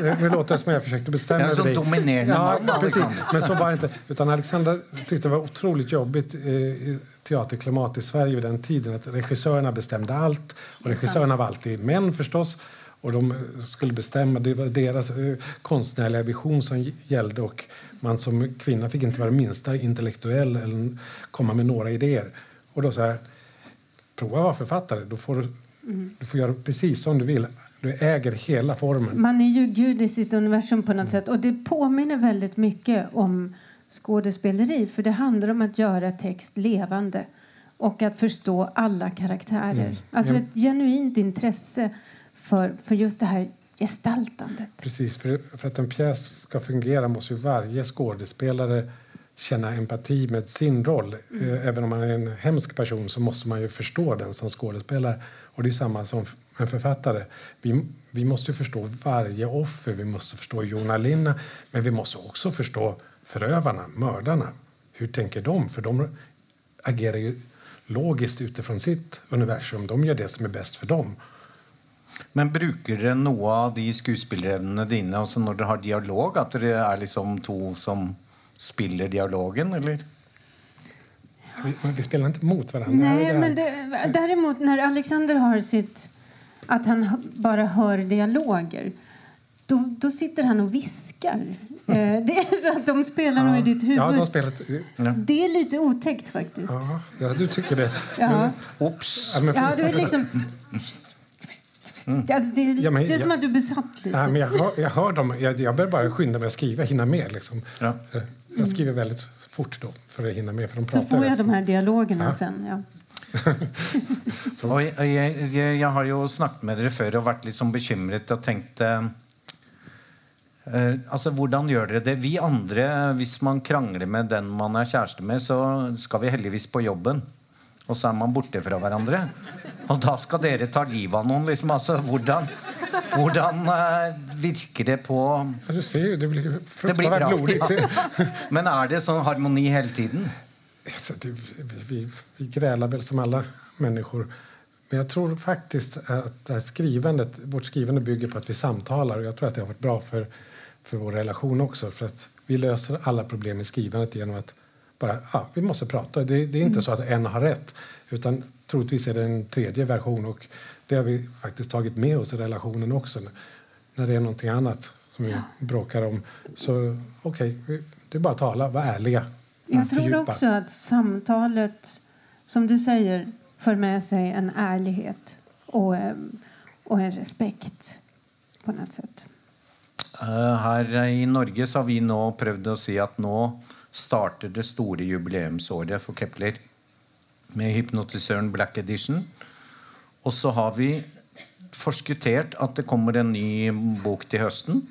Det, det låter som jag försökte bestämma Ja, över som dig. dominerande ja, man, precis. Alexander. Men så var det inte. Utan Alexander tyckte det var otroligt jobbigt eh, i teaterklimat i Sverige vid den tiden. Att regissörerna bestämde allt. Och regissörerna var alltid män förstås. Och de skulle bestämma. Det var deras eh, konstnärliga vision som gällde. Och man som kvinna fick inte vara minsta intellektuell eller komma med några idéer. Och då sa jag, prova att vara författare. Då får du, du får göra precis som du vill. Du äger hela formen. Man är ju gud i sitt universum på något sätt. Och det påminner väldigt mycket om skådespeleri. För det handlar om att göra text levande. Och att förstå alla karaktärer. Alltså ett genuint intresse för, för just det här gestaltandet. Precis, för, för att en pjäs ska fungera måste ju varje skådespelare känna empati med sin roll. Mm. Även om man är en hemsk person så måste man ju förstå den som skådespelare. Och det är samma som en författare. Vi, vi måste ju förstå varje offer, vi måste förstå Jona Linna, men vi måste också förstå förövarna, mördarna. Hur tänker de? För de agerar ju logiskt utifrån sitt universum. De gör det som är bäst för dem. Men bruker dere noe av de skuespillerevnene dine altså når dere har dialog? At dere er liksom to som spiller dialogen, eller? Vi, spelar inte mot varandra. Nej, men det, däremot när Alexander har sitt att han bara hör dialoger. Då, då sitter han och viskar. Eh, det är så att de spelar nog i ditt huvud. Ja, de spelat... Det är lite otäckt faktiskt. Ja, ja, du tycker det. Ja. Oops. Ja, men, Ja, du är liksom... Alltså, det, är, Ja, men det är som jag- att du är besatt lite. Nej, men jag, hör, jag hör dem. Jag, jag börjar bara skynda mig att skriva, hinna med. Liksom. Ja. Så Jag skriver väldigt fort då för att hinna med. För de Så får jag rätt. de här dialogerna sen. Ja. Og jeg, jeg, jeg, jeg har jo snakket med dere før og vært litt sånn bekymret og tenkt eh, altså, Hvordan gjør dere det? Vi andre, hvis man krangler med den man er kjæreste med, så skal vi heldigvis på jobben. Og så er man borte fra hverandre. Og da skal dere ta livet av noen. Liksom, altså, hvordan hvordan eh, virker det på Ja, du ser ju, det blir fruktansvärt blodigt. Ja. Men er det sånn harmoni hele tiden? Så det, vi, vi, grälar väl som alla människor. Men jag tror faktiskt att det skrivandet, vårt skrivande bygger på att vi samtalar. Och jag tror att det har varit bra för, för vår relation också. För att vi löser alla problem i skrivandet genom att bara, ja, vi måste prata. Det, det är inte så att en har rätt. Utan troligtvis är det en tredje version. Och det har vi faktiskt tagit med oss i relationen också. När det är någonting annat som vi bråkar om. Så okej, vi- det är bara att tala, vara ärliga. Jag tror fördjupa. också att samtalet, som du säger, för med sig en ärlighet och, eh, och en respekt på något sätt. Eh, Her i Norge så har vi nå prøvd å si at nå starter det store jubileumsåret for Kepler med hypnotisøren Black Edition. Og så har vi forskuttert at det kommer en ny bok til høsten.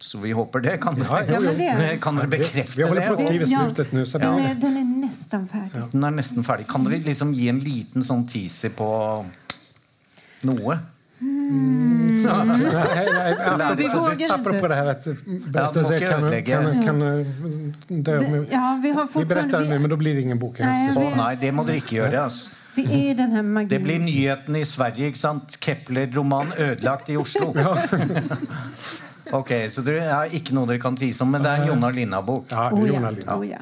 Så vi håper det. Kan, Ja, jo, Ja, jo. det, kan dere bekrefte vi håller på det? skriva slutet nu. Så den, det, är, den är nästan färdig. Den er nesten ferdig. Kan dere liksom gi en liten sånn teaser på noe? Nej, nej, Vi apropå, vågar apropå inte. det här att Ja, berättelser man kan kan, kan, kan, eh, dö. Det, ja, vi har vi berättar nu, Vi, men då blir det ingen bok Nej, vi- nei, det må dere ikke gjøre. altså. vi är den här magin. Det blir nyheten i Sverige, sant? Kepler-roman ødelagt i Oslo. ok, Så det er ikke noe dere kan tvise om, men det en Jonna Linna-bok. Ja, Oh, Jonna ja. Linna. Oh, ja.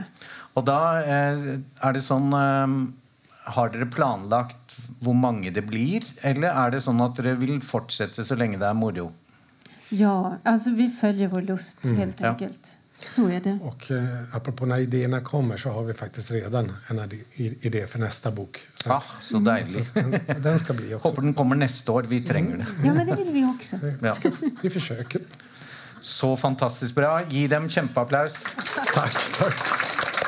Og da eh, er det sånn eh, Har dere planlagt hvor mange det blir, eller er det sånn at dere vil fortsette så lenge det er moro? ja, alltså vi följer vår lust helt Ja. enkelt. Så är det. Och eh, apropå när idéerna kommer så har vi faktiskt redan en idé för nästa bok. Så Ja, att, så deilig. den, den ska bli också. Håper den kommer neste år. Vi trenger det. Ja, men det vill vi också. Ja. Vi försöker. Så fantastisk bra. Gi dem kjempeapplaus. Tack, tack.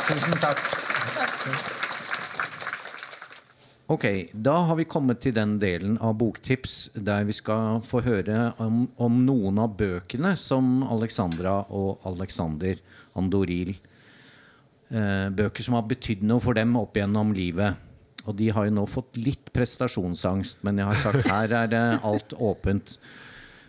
Tusen takk. Ok, da har vi kommet til den delen av Boktips der vi skal få høre om, om noen av bøkene som Alexandra og Alexander Andoril eh, Bøker som har betydd noe for dem opp gjennom livet. Og de har jo nå fått litt prestasjonsangst, men jeg har sagt her er det alt åpent.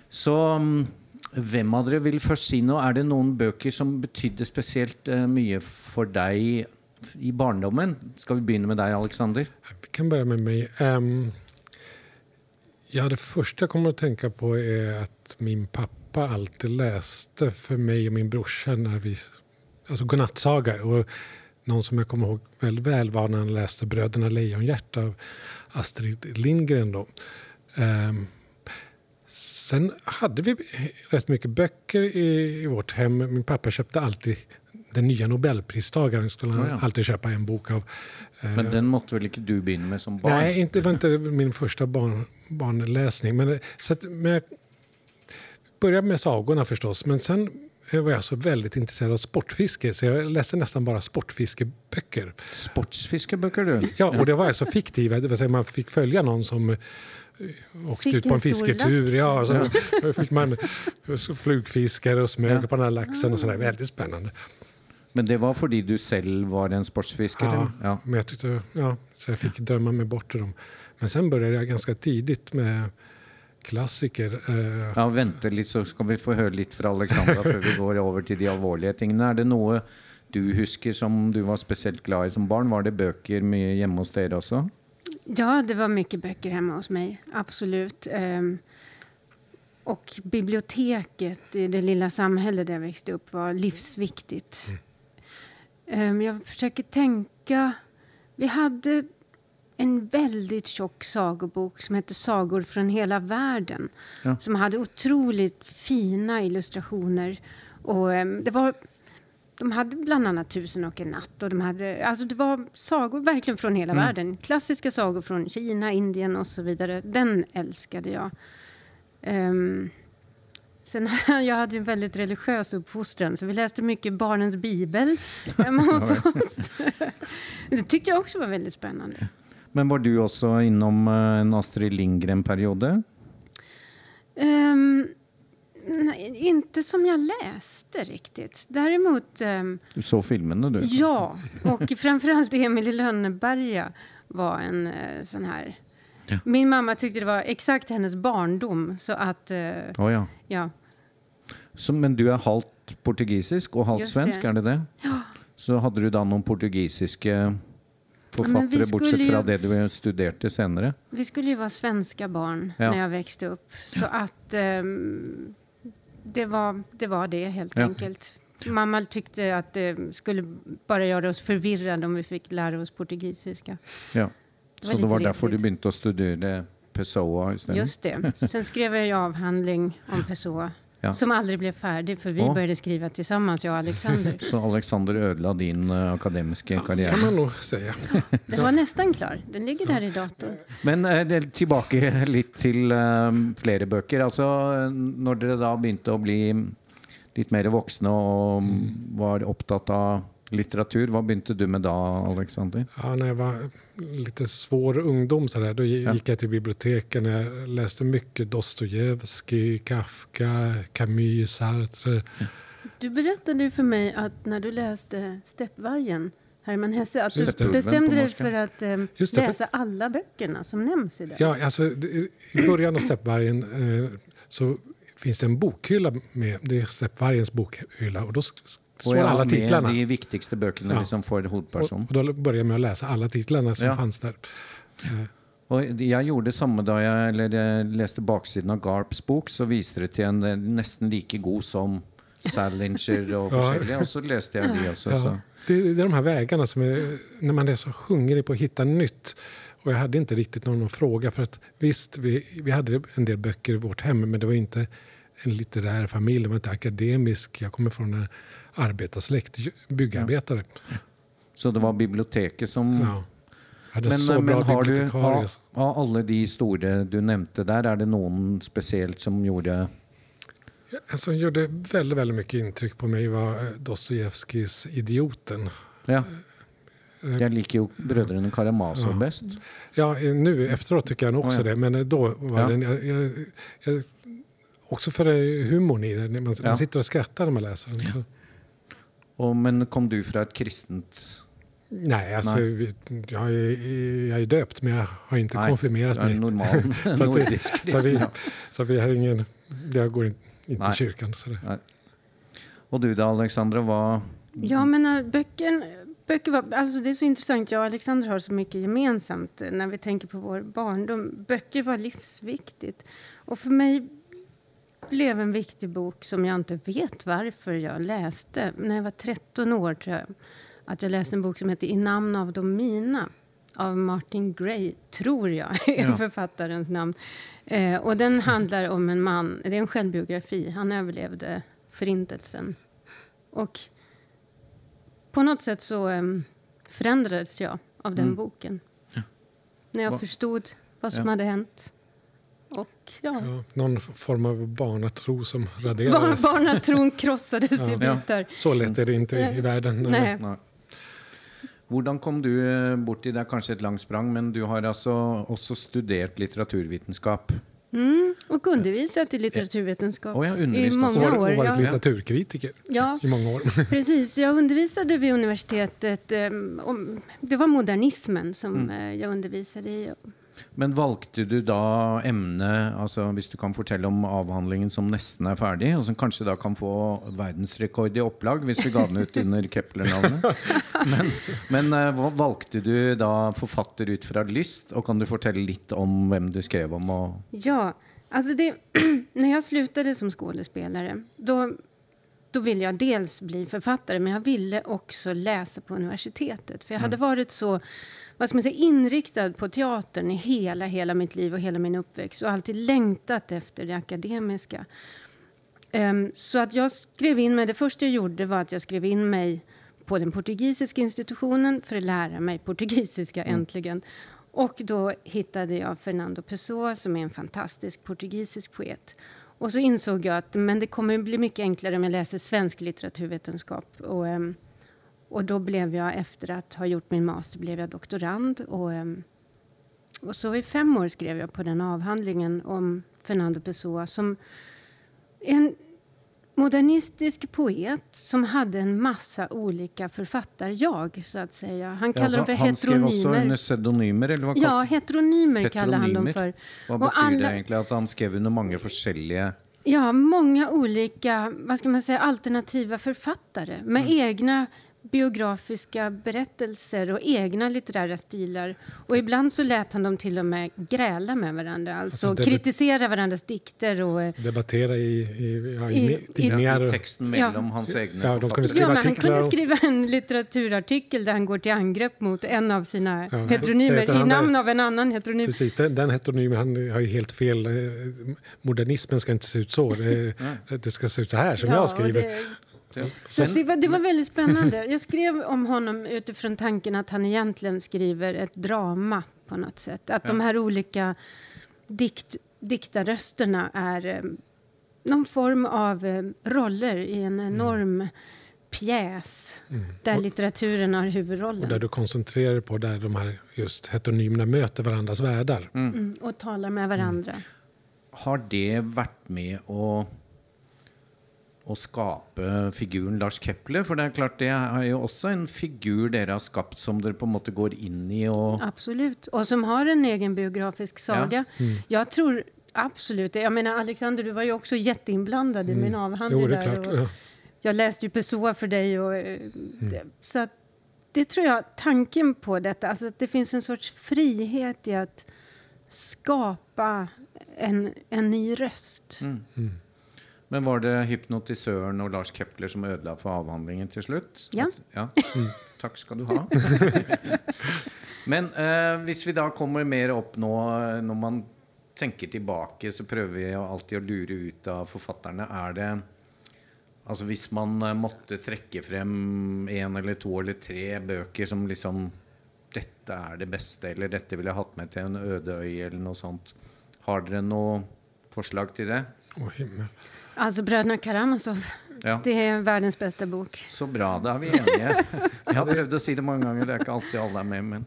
Så mm, hvem av dere vil først si noe? Er det noen bøker som betydde spesielt eh, mye for deg i barndomen? Ska vi börja med dig, Alexander? Vi kan börja med mig. Um, ja, det första jag kommer att tänka på är att min pappa alltid läste för mig och min brorsa när vi, alltså godnattsagor. Och någon som jag kommer ihåg väldigt väl var när han läste Bröderna Lejonhjärta av Astrid Lindgren. Då. Um, sen hade vi rätt mycket böcker i, i vårt hem. Min pappa köpte alltid den nya nobelpristagaren skulle han Ja, ja. alltid köpa en bok av. Eh, Men den måtte vel ikke du begynne med som barn? Nej, inte, det var inte min första barn, barnläsning. Men, så att, men jag började med sagorna förstås. Men sen var jag så väldigt intresserad av sportfiske så jag läste nästan bara sportfiskeböcker. Sportsfiskebøker, du? Ja, och det var alltså fiktiva. Det vill säga man fick följa någon som eh, åkte Fick ut på en en fisketur. Ja, så då fick man flugfiskare och smög Ja. på den här laxen och sådär. Väldigt spännande. Men det var fordi du selv var en sportsfisker? Ja, ja. Men jag tyckte, ja, så jag fick drömma mig bort till dem. Men sen började jag ganska tidigt med klassiker. Eh, Ja, vente litt, så skal vi få høre litt fra Alexandra før vi går over til de alvorlige tingene. Er det noe du husker som du var spesielt glad i som barn? Var det bøker mye hjemme hos dere også? Ja, det var mycket böcker hemma hos mig. Absolut. Ehm, och biblioteket i det lilla samhälle där jag växte upp var livsviktigt. Ehm, jag försöker tänka... Vi hade en väldigt tjock sagobok som hette Sagor från hela världen. Ja. Som hade otroligt fina illustrationer. Och, em, det var, de hade bland annat Tusen och en natt. Och de hade, alltså det var sagor verkligen från hela Mm. världen. Klassiska sagor från Kina, Indien och så vidare. Den älskade jag. Ehm, sen, jag hade en väldigt religiös uppfostran så vi läste mycket Barnens bibel hemma hos oss. Det tyckte jag också var väldigt spännande. Men var du också inom eh, en Astrid Lindgren-periode? Ehm, nej, inte som jag läste riktigt. Däremot, ehm, Du såg filmerna du? ja. Och framförallt Emil i Lönneberga var en eh, sån här... Ja. Min mamma tyckte det var exakt hennes barndom. Så att, Å, ja. ja. Så, men du är halvt portugisisk och halvt svensk, är det det? Så hade du då någon portugisiska författare, skulle bortsett ju- från det du studerade senare? Vi skulle ju vara svenska barn Ja. när jag växte upp. Så att ehm, det, var, det var det helt Ja. enkelt. Mamma tyckte att det skulle bara göra oss förvirrade om vi fick lära oss portugisiska. Ja. Så var det lite var därför du började studera Pessoa istället? Just det. Sen skrev jag ju avhandling om Pessoa. Ja. Som aldrig blev färdig för vi Åh. började skriva tillsammans, jag och Alexander. Så Alexander ödelade din eh, akademiska karriär? kan man nog säga. Den var nästan klar. Den ligger där i datorn. Men eh, det- tilbake litt til eh, flere bøker. Altså, når dere da begynte å bli litt mer voksne og var opptatt av litteratur, hva begynte du med da, Alexander? Ja, när jag var lite svår ungdom så där, då gi- gick jag till biblioteken. Jag läste mycket Dostojevskij, Kafka, Camus, Sartre. Du berättade ju för mig att när du läste Steppvargen, Hermann Hesse, att du bestämde dig för att eh, det, för- läsa alla böckerna som nämns i den. Ja, alltså, det- I början av Steppvargen eh, så finns det en bokhylla med. Det är Steppvargens bokhylla och då s- s- står Og ja, alla titlarna. de viktigste bøkene Ja. liksom, for Och, hovedpersonen. och då började jag med att läsa alla titlarna som Ja. fanns där. Og jeg gjorde det samme da jeg, eller jeg leste baksiden av Garps bok. Så viste det til en eh, nesten like god som Salinger og Ja. Og så leste jeg de også. Så. Ja, det, det är de här vägarna som är, när man är så hungrig på att hitta nytt. Och jag hade inte riktigt någon att fråga för att visst, vi, vi hade en del böcker i vårt hem men det var inte en litterär familj, det var inte akademisk. Jag kommer från en arbetarsläkt, byggarbetare. så det var biblioteket som Ja. Jag Men, så men bra har du, av, av alle de store du nevnte der, er det noen spesielt som gjorde som gjorde väldigt, väldigt mycket intryck på mig var eh, Dostojevskijs Idioten. Ja. Jeg liker jo Brødrene Karamazov Ja. best. Ja, nu efteråt tycker jag nog också Oh, ja. det, men eh, då var Ja. den... Jag, jag, jag, också för eh, humorn i den. Man, Ja. man sitter och skrattar när man läser den. Og, men kom du fra et kristent Nej, alltså, Nej. Jag, är, jag är döpt men jag har inte Nej, konfirmerat er mig. normal Så, att det, så, vi, så vi har ingen... Jag går in, inte Nej. i kyrkan. Så det. Og du da, Alexandra? Hva Ja, men äh, böcker, böcker var, alltså det är så intressant. Jag och Alexander har så mycket gemensamt eh, när vi tänker på vår barndom. Böcker var livsviktigt. Och för mig blev en viktig bok som jag inte vet varför jag läste. När jag var 13 år tror jag att jag läste en bok som heter I namn av de mina av Martin Gray, tror jag är Ja. författarens namn. Eh, och den handlar om en man, det är en självbiografi, han överlevde förintelsen. Och på något sätt så em, förändrades jag av den Mm. boken. När jag Va- förstod vad som Ja. hade hänt. Och ja, Ja, någon form av barnatro som Bar raderades. barnatron krossades i Ja. bitar. Så lätt är det inte i, i världen. Nej. Nei. Hvordan kom du eh, borti Det kanskje et langt sprang, men du har altså også studert litteraturvitenskap. Mm, och undervisat i litteraturvetenskap har i många år. och varit Ja, litteraturkritiker ja, i många år. precis. Jag undervisade vid universitetet. om, det var modernismen som eh, jag undervisade i. Men valgte du da emne, altså hvis du kan fortelle om avhandlingen som nesten er ferdig, og som kanskje da kan få verdensrekord i opplag hvis du ga den ut under Kepler-navnet? Men, men eh, valgte du da forfatter ut fra lyst, og kan du fortelle litt om hvem du skrev om? Og, Ja, alltså det, när jag slutade som skådespelare då, då ville jag dels bli författare men jag ville också läsa på universitetet. För jag hade varit så vad ska man säga, inriktad på teatern i hela, hela mitt liv och hela min uppväxt och alltid längtat efter det akademiska. Um, så att jag skrev in mig, det första jag gjorde var att jag skrev in mig på den portugisiska institutionen för att lära mig portugisiska mm. äntligen. Och då hittade jag Fernando Pessoa som är en fantastisk portugisisk poet. Och så insåg jag att men det kommer bli mycket enklare om jag läser svensk litteraturvetenskap. Och, um, och då blev jag, efter att ha gjort min master, blev jag doktorand. Och, um, och så i fem år skrev jag på den avhandlingen om Fernando Pessoa som en modernistisk poet som hade en massa olika författar-jag, så att säga. Han kallar ja, dem för han heteronymer. Han skrev också under pseudonymer? Eller vad ja, heteronymer, heteronymer kallar han dem för. Vad betyder alla... det egentligen? Att han skrev under många olika... Ja, många olika vad ska man säga, alternativa författare med mm. egna biografiska berättelser och egna litterära stilar. Och ibland så lät han dem till och med gräla med varandra, alltså, alltså kritisera varandras dikter. Och, eh, Debattera i, i, ja, i, i tidningar. I texten mellom ja. hans egna ja, de kunde skriva ja, Han kunde skriva en litteraturartikel där han går till angrepp mot en av sina ja, heteronymer i namn av en annan heteronym. Precis, den, den heteronymen han har ju helt fel. Eh, modernismen ska inte se ut så. Det, det ska se ut så här som jag skriver. Det, så det var, det var väldigt spännande. Jag skrev om honom utifrån tanken att han egentligen skriver ett drama på något sätt. Att ja. de här olika dikt, diktarrösterna är eh, någon form av eh, roller i en mm. enorm mm. pjäs mm. där och, litteraturen har huvudrollen. Och där du koncentrerar dig på där de här just heteronymerna möter varandras världar. Mm. mm och talar med varandra. Mm. Har det varit med och å skape figuren Lars Kepler? For det er klart, det er jo også en figur dere har skapt som dere på en måte går inn i. Och... Absolut, och som har en egen biografisk saga. Ja. Mm. Jag tror absolut Jag menar, Alexander, du var ju också jätteinblandad mm. i min avhandling. Jo, det är klart. Ja. Jag läste ju Pessoa för dig. Och, eh, mm. Så att, det tror jag, tanken på detta, alltså att det finns en sorts frihet i att skapa en, en ny röst. Mm. Men var det hypnotisøren og Lars Kepler som ødela for avhandlingen til slutt? Ja. ja. Mm. Takk skal du ha. Men eh, hvis vi da kommer mer opp nå Når man tenker tilbake, så prøver vi alltid å lure ut av forfatterne. Er det Altså Hvis man eh, måtte trekke frem én eller to eller tre bøker som liksom Dette er det beste, eller dette ville jeg hatt med til en øde øy, eller noe sånt. Har dere noe forslag til det? Å, himmel. Alltså Bröderna Karamazov. Ja. Det är världens bästa bok. Så bra, da er vi enige. Jeg har prøvd å si det många gånger, det är inte alltid alla med. Men...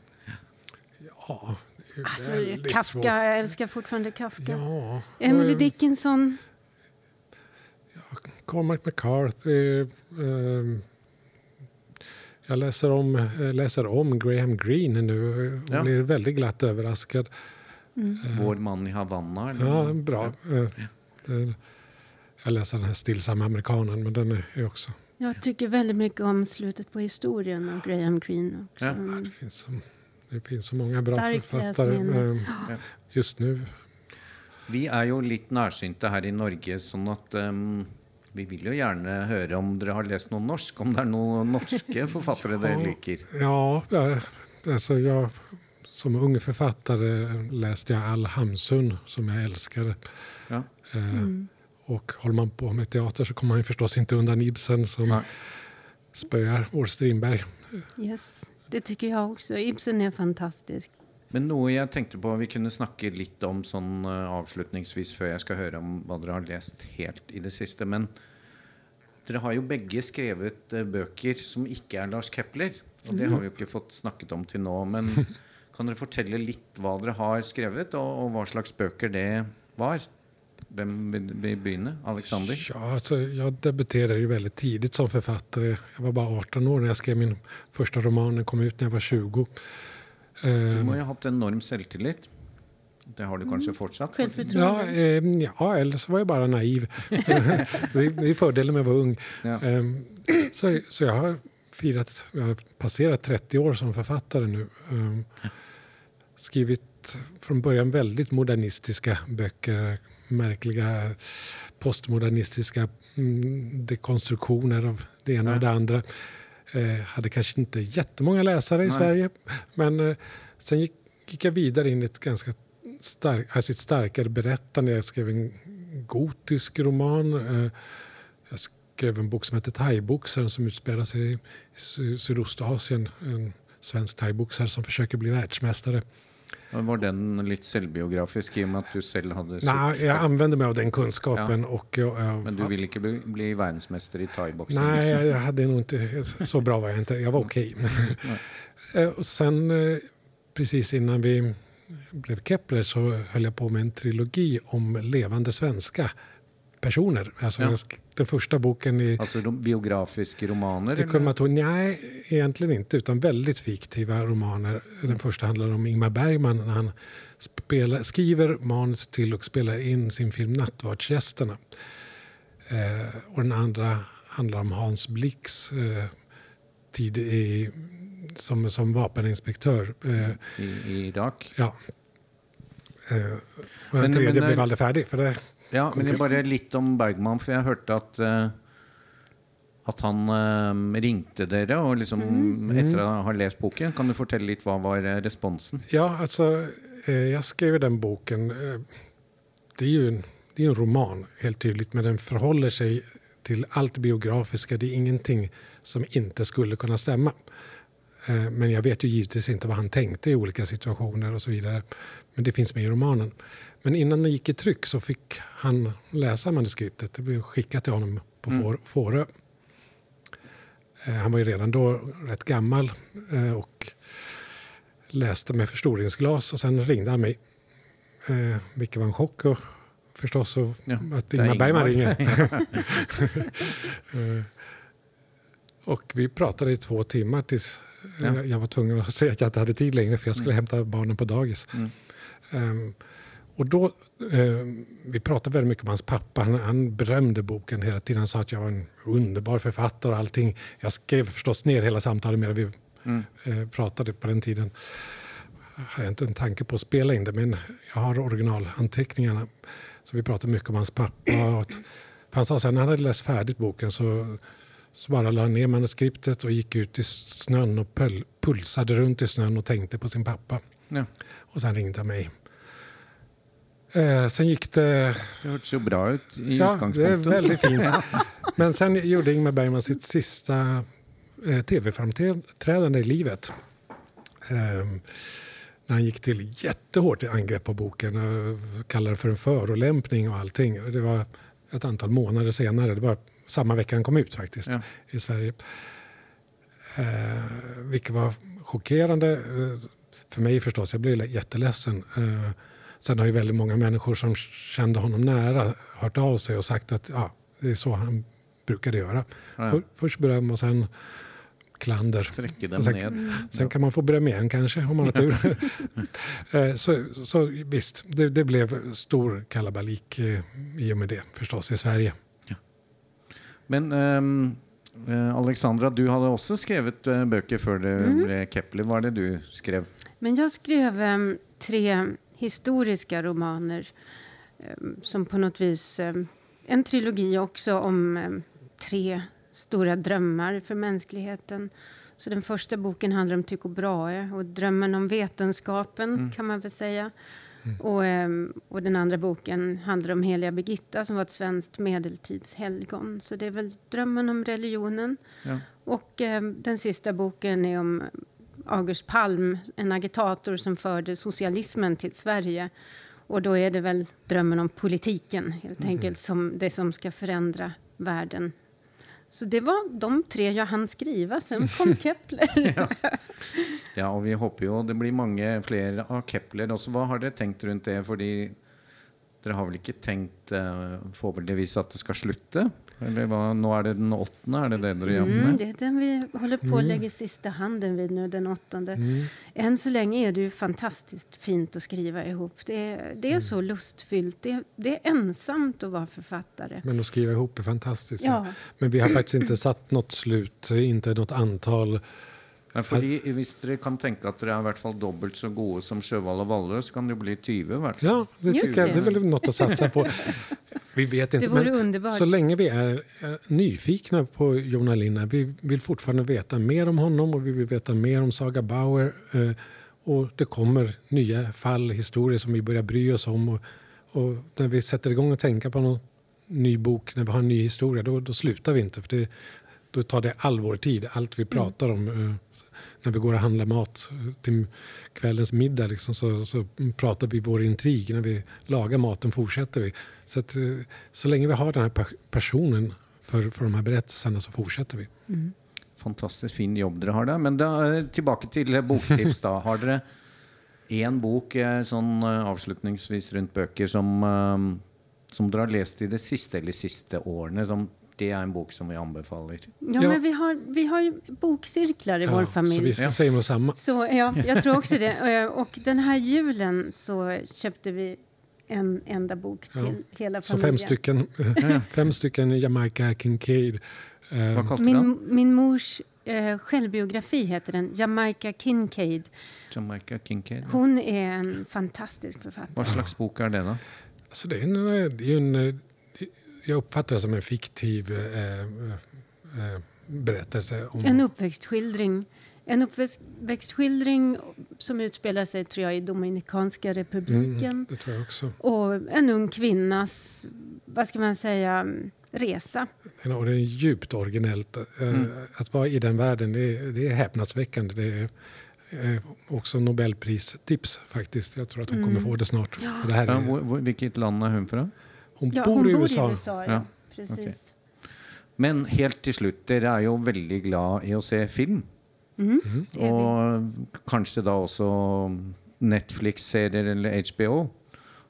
Ja, alltså, Kafka, svårt. jag älskar fortfarande Kafka. Ja, Emily Dickinson. Ja, Cormac McCarthy. Eh, jag läser om, läser om Graham Greene nu och ja. blir väldigt glatt överraskad. Mm. Vår man i Havanna? Eller? Ja, bra. Ja. Jag läser den här Stillsamma amerikanen, men den är också... Jag tycker väldigt mycket om slutet på historien av Graham Greene. Också. Ja. det, finns så, det finns så många bra Stark författare ehm, just nu. Vi är ju lite närsynta här i Norge, så att um, vi vill ju gärna höra om ni har läst någon norsk, om det är några norska författare ja, ni liker. Ja, alltså jag, som ung författare läste jag Al Hamsun, som jag älskade. Ja. Eh, mm. Och håller man på med teater så kommer man förstås inte undan Ibsen som Nej. spöar vår Strindberg. Yes, det tycker jag också. Ibsen är fantastisk. Men något jag tänkte på, vi kunde snacka lite om sån uh, avslutningsvis för jag ska höra om vad ni har läst helt i det sista. Men ni har ju bägge skrivit uh, böcker som inte är Lars Kepler. Och det har vi inte fått snackat om till nu. Men kan ni berätta lite vad ni har skrivit och, och vad slags böcker det var? Vem vill begynna? Alexander? Ja, alltså, jag debuterade ju väldigt tidigt som författare. Jag var bara 18 år när jag skrev min första roman. Den kom ut när jag var 20. Du ehm. må ha haft enorm självtillit. Det har du kanske mm. fortsatt? Ja, eh, ja, eller så var jag bara naiv. det är fördelen med att vara ung. Ja. Eh, så, så jag har firat, jag har passerat 30 år som författare nu. Eh, skrivit från början väldigt modernistiska böcker. Märkliga postmodernistiska mm, dekonstruktioner av det ena och det andra. Eh, hade kanske inte jättemånga läsare i Nej. Sverige. Men eh, sen gick, gick jag vidare in i ett ganska stark, alltså ett starkare berättande. Jag skrev en gotisk roman. Eh, jag skrev en bok som heter Thaiboxaren som utspelar sig i Sy- Sydostasien. En svensk thaiboxare som försöker bli världsmästare. Var den litt selvbiografisk i og med at du selv hadde Nej, jag använde mig av den kunskapen. Och, jag, Men du ville ikke bli, bli verdensmester i thaiboksing? Nej, jag, jag hade nog inte... Så bra var jag inte. Jag var okej. Eh, och sen eh, precis innan vi blev Kepler så höll jag på med en trilogi om levande svenska personer. Alltså Ja. jag Den första boken i... Altså rom- biografiske romaner? Det kunde man tro, nej, egentligen inte, utan väldigt fiktiva romaner. Den första handlar om Ingmar Bergman när han spelar, skriver manus till och spelar in sin film Nattvardsgästerna. Eh, och den andra handlar om Hans Blix eh, tid i, som, som vapeninspektör. Eh, I, I Irak? ja. eh, och den Men- tredje men, eh, blev aldrig färdig. För det, Ja, men jeg bare litt om Bergman, for jeg hørte at eh, at han eh, ringte dere og liksom, etter å ha lest boken. Kan du fortelle litt hva var eh, responsen? Ja, alltså, eh, jag skrev den boken. Det är ju en, det är en roman, helt tydligt, men den förhåller sig till allt biografiska. Det är ingenting som inte skulle kunna stämma. Eh, men jag vet ju givetvis inte vad han tänkte i olika situationer och så vidare. Men det finns med i romanen. Men innan den gick i tryck så fick han läsa manuskriptet. Det blev skickat till honom på Får- Fårö. Eh, Han var ju redan då rätt gammal eh, och läste med förstoringsglas och sen ringde han mig. Vilket var en chock och förstås och Ja, att Ingmar Bergman ringer. Och vi pratade i två timmar tills eh, Ja. jag var tvungen att säga att jag inte hade tid längre för jag skulle hämta barnen på dagis. Mm. Ehm, och då, eh, vi pratade väldigt mycket om hans pappa. Han, han berömde boken hela tiden. Han sa att jag var en underbar författare och allting. Jag skrev förstås ner hela samtalet medan vi Mm. eh, pratade på den tiden. Jag hade inte en tanke på att spela in det, men jag har originalanteckningarna. Så vi pratade mycket om hans pappa. Och han sa här, när han hade läst färdigt boken så, så bara la ner manuskriptet och gick ut i snön och pöl, pulsade runt i snön och tänkte på sin pappa. Ja. Och sen ringde han mig. Eh, sen gick det... Det hørtes jo bra ut i Ja, det är väldigt fint. Men sen gjorde Ingmar Bergman sitt sista eh, tv-framträdande i livet. Ehm, när han gick till jättehårt i angrepp på boken och kallade det för en förolämpning och allting. Det var ett antal månader senare, det var samma vecka den kom ut faktiskt, Ja. i Sverige. Eh, vilket var chockerande eh, för mig förstås. Jag blev jätteledsen. Eh, sen har ju väldigt många människor som kände honom nära hört av sig och sagt att ja, det är så han brukade göra. Ja. För, först beröm och sen klander. Sen, sen kan man få beröm igen kanske om man har tur. Eh, så, så visst, det, det blev stor kalabalik eh, i och med det förstås i Sverige. Men eh, Alexandra, du hadde også skrevet eh, bøker før det ble Kepler. Hva er det du skrev? Men jag skrev em, tre historiska romaner em, som på något vis... en trilogi också om tre stora drömmar för mänskligheten. Så den första boken handlar om Tycho Brahe och drömmen om vetenskapen kan man väl säga. Och, em, och den andra boken handlar om heliga Birgitta som var ett svenskt medeltidshelgon. Så det är väl drömmen om religionen. Ja. Och em, den sista boken är om August Palm, en agitator som förde socialismen till Sverige. Och då är det väl drömmen om politiken helt enkelt som det som ska förändra världen. Så det var de tre jag hann skriva, sen kom Kepler. Ja, og vi håper jo det blir mange flere av Kepler også. Hva har dere tenkt rundt det? Fordi dere har vel ikke tenkt eh, forhåpentligvis at det skal slutte? Eller hva? Nå er det den åttende, er det det dere jobber Mm, med? det är den vi håller på att lägga sista handen vid nu, den åttonde. Än så länge är det ju fantastiskt fint att skriva ihop. Det är, det är så lustfyllt. Det är, det är ensamt att vara författare. Men att skriva ihop är fantastiskt. Ja. Men vi har faktiskt inte satt något slut, inte något antal. Nei, fordi Hvis dere kan tenke at dere er i hvert fall dobbelt så gode som Sjøvall og Vallø, så kan det jo bli 20. i hvert fall. Ja, det tycker jag. det. Är väl något att satsa på. Vi vet inte, men underbart. så länge vi är eh, nyfikna på Jonna Linna, vi vill fortfarande veta mer om honom och vi vill veta mer om Saga Bauer. eh, Och det kommer nya fall, historier som vi börjar bry oss om. Och, och när vi sätter igång och tänka på någon ny bok, när vi har en ny historia, då, då slutar vi inte. För det, då tar det all vår tid, allt vi pratar om. När vi går och handlar mat till kvällens middag liksom, så, så pratar vi vår intrig. När vi lagar maten fortsätter vi. Så, att, eh, så länge vi har den här pa- passionen för, för de här berättelserna så fortsätter vi. Fantastisk fin jobb dere har der. Men da, tilbake til boktips. da. Har dere én bok eh, sånn eh, avslutningsvis rundt bøker som, som dere har lest i det siste eller siste årene? Som det er en bok som vi anbefaler. Ja, Ja. men vi har, vi har ju bokcirklar i vår så familj. vi säger nog samma. Så, ja, jag tror också det. Eh, Och den här julen så köpte vi en enda bok till hela Så familjen. fem stycken, fem stycken Jamaica Kincaid. Eh? Min, min mors eh, självbiografi heter den, Jamaica Kincaid. Jamaica Kincaid. Hon är en fantastisk författare. Hva slags bok er det, da? Alltså det är en, eh, det är en, jag uppfattar det som en fiktiv eh, eh, berättelse. Om, En uppväxtskildring. En uppväxtskildring som utspelar sig tror jag, i Dominikanska republiken. Mm, det tror jag också. Och en ung kvinnas, vad ska man säga, resa. Och det är djupt originellt. Eh, Att vara i den världen det är, det är häpnadsväckande. Det är eh, också Nobelpristips faktiskt. Jag tror att hon kommer få det snart. För det här Ja, är, hvor, hvilket land er hun fra? Hon Ja, bor hon i bor USA. i USA. Ja. Ja, Precis. okej. Men helt til slutt, dere er jo veldig glad i å se film. Mm, är vi. Og kanskje da også Netflix-serier eller HBO.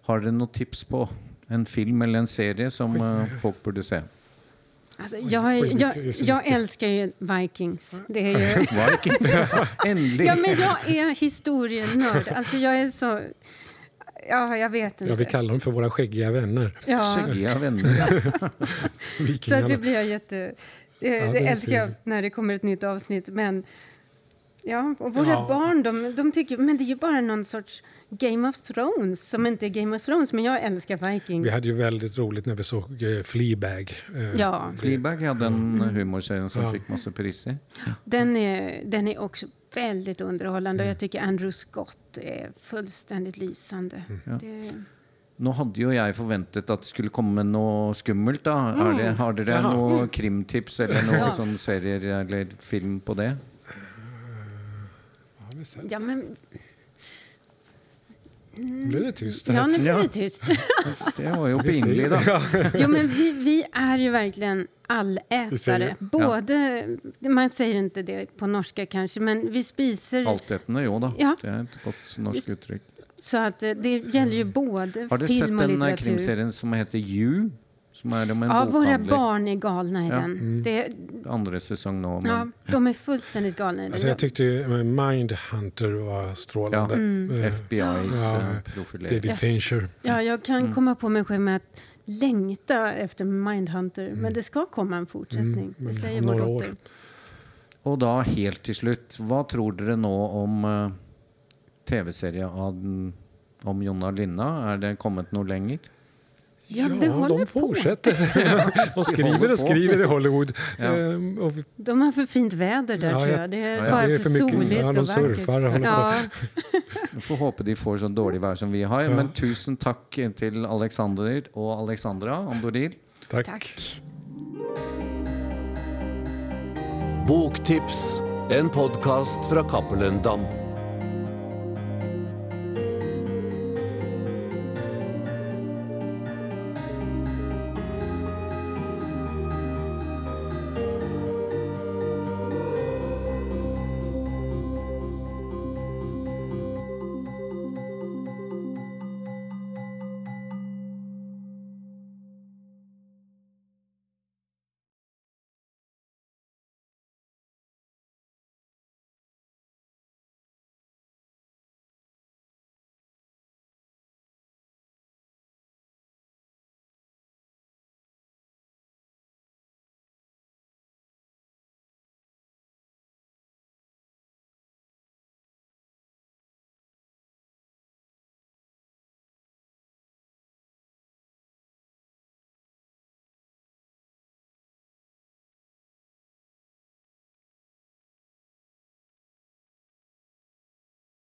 Har dere noen tips på en film eller en serie som eh, folk burde se? Alltså, jag, är- jag, jag älskar ju Vikings. Det är ju, Vikings! Endelig! ja, men jag är historienörd. Alltså, jag är så... Ja, jag vet inte. Ja, vi kallar dem för våra skäggiga vänner. Ja, Skjeggiga venner. så det blir jag jätte... Det, Ja, det älskar jag när det kommer ett nytt avsnitt. Men ja, och våra Ja. barn de, de tycker men det är ju bara någon sorts Game of Thrones som inte är Game of Thrones. Men jag älskar Vikings. Vi hade ju väldigt roligt när vi såg eh, Fleabag. Eh, Ja, Fleabag hadde en humorserie som Ja. fikk masse priser. den är, den är också väldigt underhållande. Och jag tycker Andrew Scott är fullständigt lysande. Mm. Det, Nå hadde jo jeg forventet at det skulle komme noe skummelt. da. Er det, har dere Jaha. noe krimtips eller noe Ja. sånn serier eller film på det? har vi sett. ja, men, Nu blev det tyst. ja, nu blir Ja. det tyst. Det var pinlig, da. Jo, men vi, vi är ju verkligen allätare. Både, Man säger inte det på norska kanske, men vi spiser... Altetende, jo da. Ja. Det er et godt norsk uttrykk. Så att eh, det gäller ju både Har du sett film och den litteratur. krimserien som heter You? Som er om en Ja, våra barn är galna i Ja. den. Det, Andre sesong nå. Men ja, de är fullständigt galna i den. Alltså, jag tyckte eh, Mindhunter var strålande. Mm. Eh, FBIs Ja, eh, profilering. David Yes. Fincher. ja, jag kan Mm. komma på mig själv med att längta efter Mindhunter. Men det ska komma en fortsättning. Mm, det säger vår dotter. år. Og da helt til slutt, hva tror dere nå om uh, TV-serie av den- om Jonna Linna? Er det kommet noe lenger? Ja, håller de fortsätter. de skriver och skriver i Hollywood. Ja. Ehm, och De har för fint väder där Ja, tror jag- jag. Det är Ja, ja. bara Det är för, soligt ja, de och vackert. surfar och på. ja. Vi får håpe de får så dårlig vær som vi har. Men tusen takk til Alexander og Alexandra Andoril. tack. Tack. Boktips, en podkast fra Cappelen Dam.